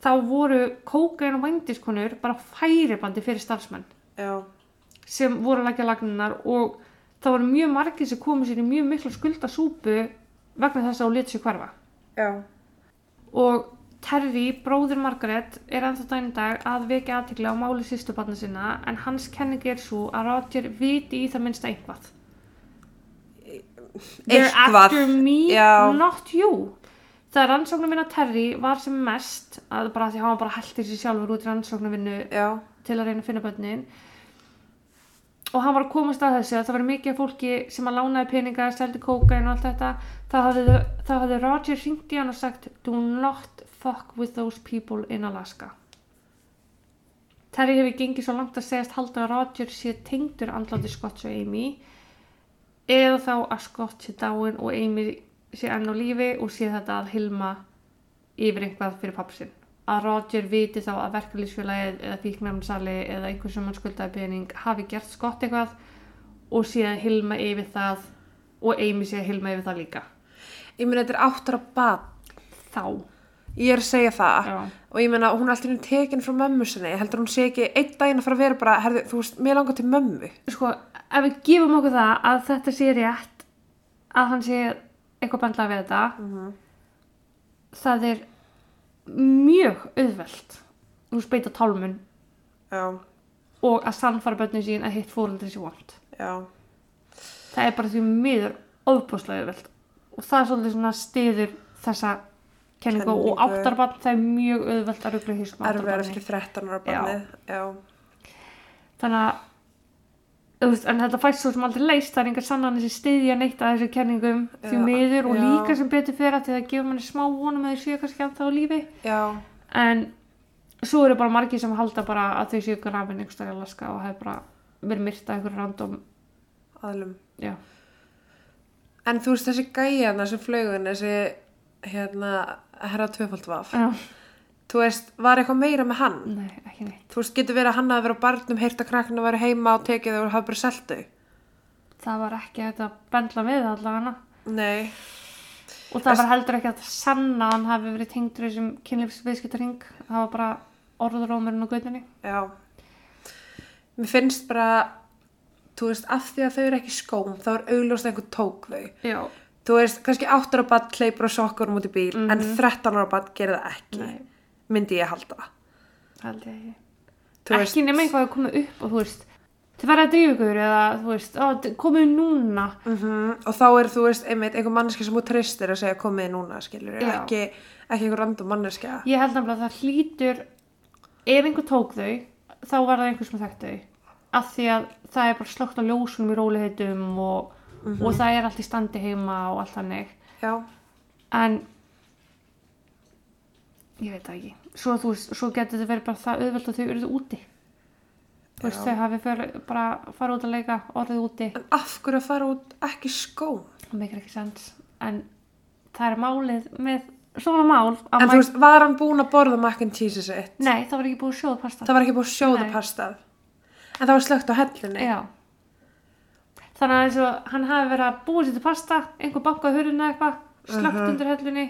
þá voru kókain og vændiskonur bara færibandi fyrir starfsmenn já, sem voru að leggja lagninar og það voru mjög margir sem komu sér í mjög miklu skuldasúpu vegna þess að hún leti sér hverfa. Já, og Terry, bróður Margaret, er ennþá dæn í dag að vekja aðtekla á máli sýstubarna sinna en hans kenning er svo að Roger viti í það minnsta eitthvað. They're eitthvað. after me, já, not you. það rannsóknum minna Terry var sem mest að bara því hann var bara hættir sér sjálfur út í rannsóknarvinnu já, til að reyna að finna börnin. Og hann var að komast að þessu að það var mikið af fólki sem að lánaði peninga, seldi kókain og allt þetta. Þá hafði, þá hafði Roger hringt í hann og sagt do not fuck with those people in Alaska. Terry hefur gengið svo langt að segjast halda að Roger sé tengdur andláti Scott og Amy eða þá að Scott sé dáin og Amy sé enn á lífi og sé þetta að hilma yfir eitthvað fyrir pappsinn að Roger viti þá að verkefliðsfélagið eða fíknæmnsali eða einhver sem hann skuldaði pening hafi gert skott eitthvað og síðan hilma yfir það og Amy sé að hilma yfir það líka. Ég meina þetta er áttur að bad þá. Ég er að segja það. Já. og ég meina hún er alltaf tekin frá mömmu sinni. Heldur hún sé ekki einn daginn að fara að vera bara herðu, þú veist, mér langar til mömmu. Sko, ef við gefum okkur það að þetta sé rétt að hann sé eitthvað bandlað við þetta Mhm. það er mjög auðvelt þú veist beita tálmun já, og að sannfara börnin sín að hitt fóreldri sé vond. Það er bara því miður ofbúslega auðvelt. Og það er svolítið svona stiður þessa kenningu og Kenningu. áttarbann það er mjög auðvelt að ruggla hýst með erfið er ekki 13 ára barnið. Já, þannig að veist, en þetta fæst svo sem aldrei leist það er engar sannanir sem stiðja neitt að þessu kenningum því miður og já. líka sem betur fyrir að það gefur manni smá vonum að þau séu kannski alltaf á lífi. Já, en svo eru bara margir sem halda bara að þau séu grafin einhverstað í Alaska og hefur bara verið myrta einhverjum random aðlum já, en þú veist þessi gæjana sem flögun þessi hérna herra tvöfald vaf. Já, þú veist, var eitthvað meira með hann? Nei, ekki neitt. Þú veist, getur verið að hann hafi verið á barnum heyrt að krakkinu væri heima og tekið og hafi bara selt þau? Það var ekki hægt að bendla við allavega. Nei, og það var heldur ekki að sanna að hann hafi verið tengdur í þessum kynlífsviðskiptaring það var bara orðurómurinn á gautinni já. Mér finnst bara þú veist, af því að þau eru ekki skóm þá er augljóst að einhver tók þau. Já, þú veist, kannski 8 ára bann kleipur og sokkur út í bíl, en Mhm. 13 ára bann gerir það ekki, Nei. Myndi ég halda. Held ég ekki. Ekki nema eitthvað að koma upp og þú veist þið verða að drífa ykkur eða þú veist komið núna. Mm og þá er þú veist, einmitt, einhver manneski sem þú treystir að segja komið núna, skilur ekki, ekki einhver random manneska ég held nefnilega að það hlýtur ef einhver tók þau þá var það einhver sem þekkt þau. Af því að það er bara slögt á ljósunum í róliheitum og, og það er allt í standi heima og allt þannig. Já, en ég veit það ekki. Svo, þú svo getur þetta verið bara það auðvelt að þau eruðu úti. Þú veist, þau hafi fyrir, bara farið út að leika orðið úti. En af hverju að fara út ekki í skóm það meikir ekki sens. En það er málið með svona mál en þú veist, var hann búinn að borða mac and cheese sitt? Nei, það var ekki búið að sjóða pasta. Það var ekki búið að sjóða Nei. pastað en það var slögt á hellinni. Já. Þannig að eins og hann hafi verið að búa sér til pasta, einhver bankaði hurðina eitthvað, slögt Mhm. undir höllinni,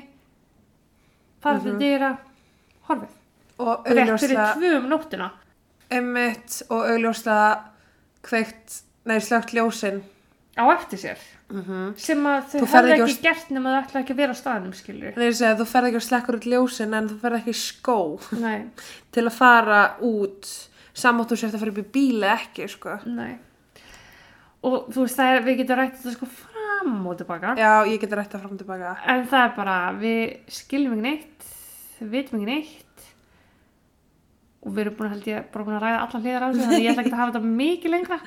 farið til dýra, horfið. og Rétt fyrir augljóslega tvö um nóttina. einmitt og augljóslega kveikt, nei, slögt ljósin Á eftir sér. mm Sem að þau hefði ekki ekki gert nema þau ætla ekki að vera á staðnum, að þú ferð ekki að slekkur út ljósin en þú ferð ekki í skó Nei, til að fara út samáttu sér að fara upp í bíli ekki sko. nei. Og þú veist, það er, við getum rætt þetta sko fram og tilbaka. Já, ég geti rætt að fram og tilbaka. En það er bara, við skiljum ekki neitt, við vitum ekki neitt. Og við erum búin að held ég bara búin að ræða allar hliðar á þessu þannig ég ætla ekki að hafa þetta mikið lengra.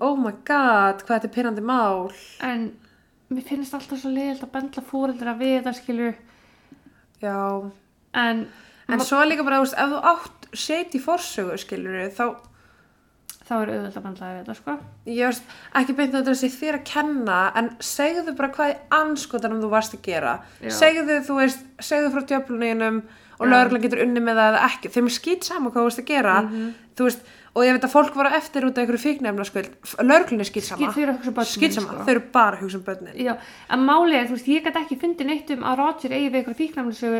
Oh my god, hvað þetta er pyrrandi mál. En mér finnst alltaf svo leiðilt að bendla fóreldra við þetta skilur. Já, en, en svo líka bara, ef þú átt shady forsögu, skilur þá þá er auðvitað að bendla við þetta sko. Ég veist, ekki beint að þetta sé þér að kenna en segðu bara hvað í anskotanum þú varst að gera. Já. segðu, þú veist, segðu frá djöfluninum og lögreglan getur unni með það eða ekki. Þeim er skýt saman hvað þú varst að gera. Mhm. þú veist, og ég veit að fólk voru eftir út af einhverju fíknefnaskuld lögreglan er skýt Skil, sama þau eru að hugsa um börnin, skýt sama, sko. þau eru bara hugsa um börnin. Já, en málið er, þú veist, ég gæti ekki fundið neitt um að Roger eigi við eitthvað fíknæmlisögu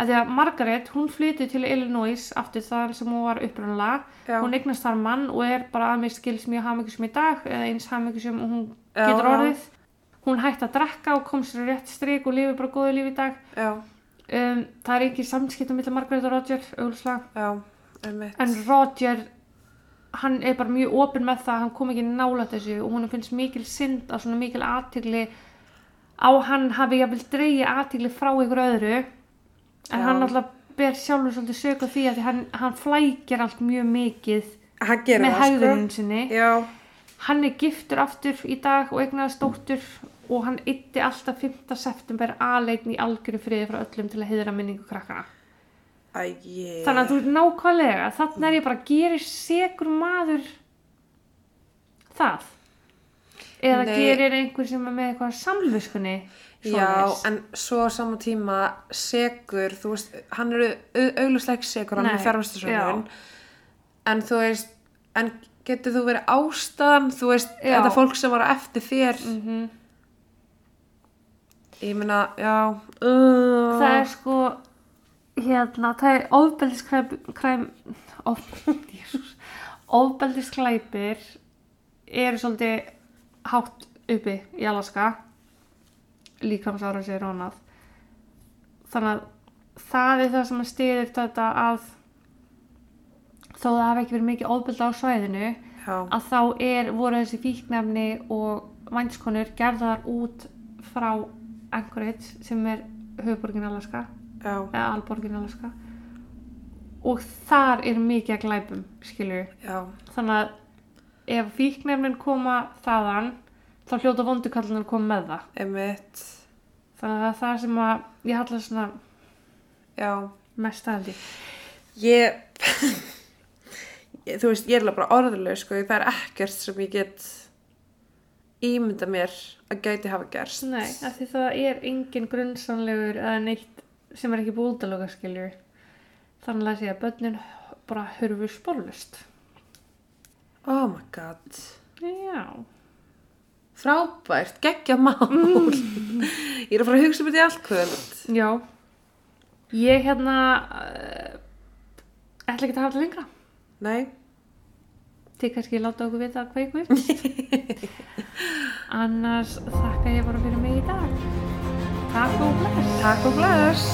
Af því að Margaret, hún flytið til Illinois aftur þar sem hún var upprunalega. Já. Hún eignast þar mann og er bara að mér skils mjög hamingjusum í dag eða eins hamingjusum og hún Já, getur já. orðið. Hún hætti að drekka og kom sér rétt strik og lifið bara góðu lífi í dag. já, Um, það er ekki samskipt um milli Margaret og Roger, auglslega. já, En Roger, hann er bara mjög opinn með það, hann kom ekki nála þessu og hún finnst mikil synd að svona mikil aðtigli á hann hafi jafnvel dreigið aðtíkli frá ykkur öðru en hann alltaf ber sjálfur svolítið sök á því að því hann, hann flækir allt mjög mikið með það sko. sinni. Já, hann er giftur aftur í dag og eignaðast dóttur og hann ytti alltaf 5. september aðleitn í algjöru friði frá öllum til að heiðra minningu krakkana. Ægi þannig að þú er nákvæmlega þannig er ég bara gerir segur maður það? Eða Nei. gerir einhver sem er með eitthvað samviskunni Já, en svo á sama tíma segur, þú veist, hann eru auglustlega ekki segur, hann er fjárvæstasönnun en þú veist en getur þú verið ástæðan þú veist, Já. þetta fólk sem var eftir þér? Mm ég meina, já uh, það er sko hérna, það er ofbeldiskræm kræm, of, Jesus, ofbeldisklæpir eru svolítið hátt uppi í Alaska líkamsára sér rónað. Þannig að það er það sem að stiður þetta að þó það hafi ekki verið mikið ofbeldi á svæðinu já, að þá er, voru þessi fíknefni og vænskonur gerðar út frá Anchorage sem er höfuborgin Alaska já, eða alborgin Alaska. Og þar er mikið að glæpum skilur já. Þannig að ef fíknefnin koma þaðan þá hljóta vondukallunar koma með það. Einmitt, þannig að það er sem að ég halla svona já. mest aðaldi ég, þú veist, ég er bara orðuleg sko, það er ekkert sem ég get ímynda mér að gæti hafa gerst. Nei, af því það er engin grunnsanlegur eða neitt sem er ekki búldaloga skiljur þannig að segja að börnin bara hurfu spórlust oh my god. Já, frábært, geggja mál. Ég er að fara að hugsa um þetta í allt kvöld. Já. Ég hérna uh, ætla ekki að hafa þetta lengra. Nei, Þið kannski láta okkur vita hvað ykkur finnst. Annars þakka ég bara fyrir mig í dag. Takk og bless. Takk og bless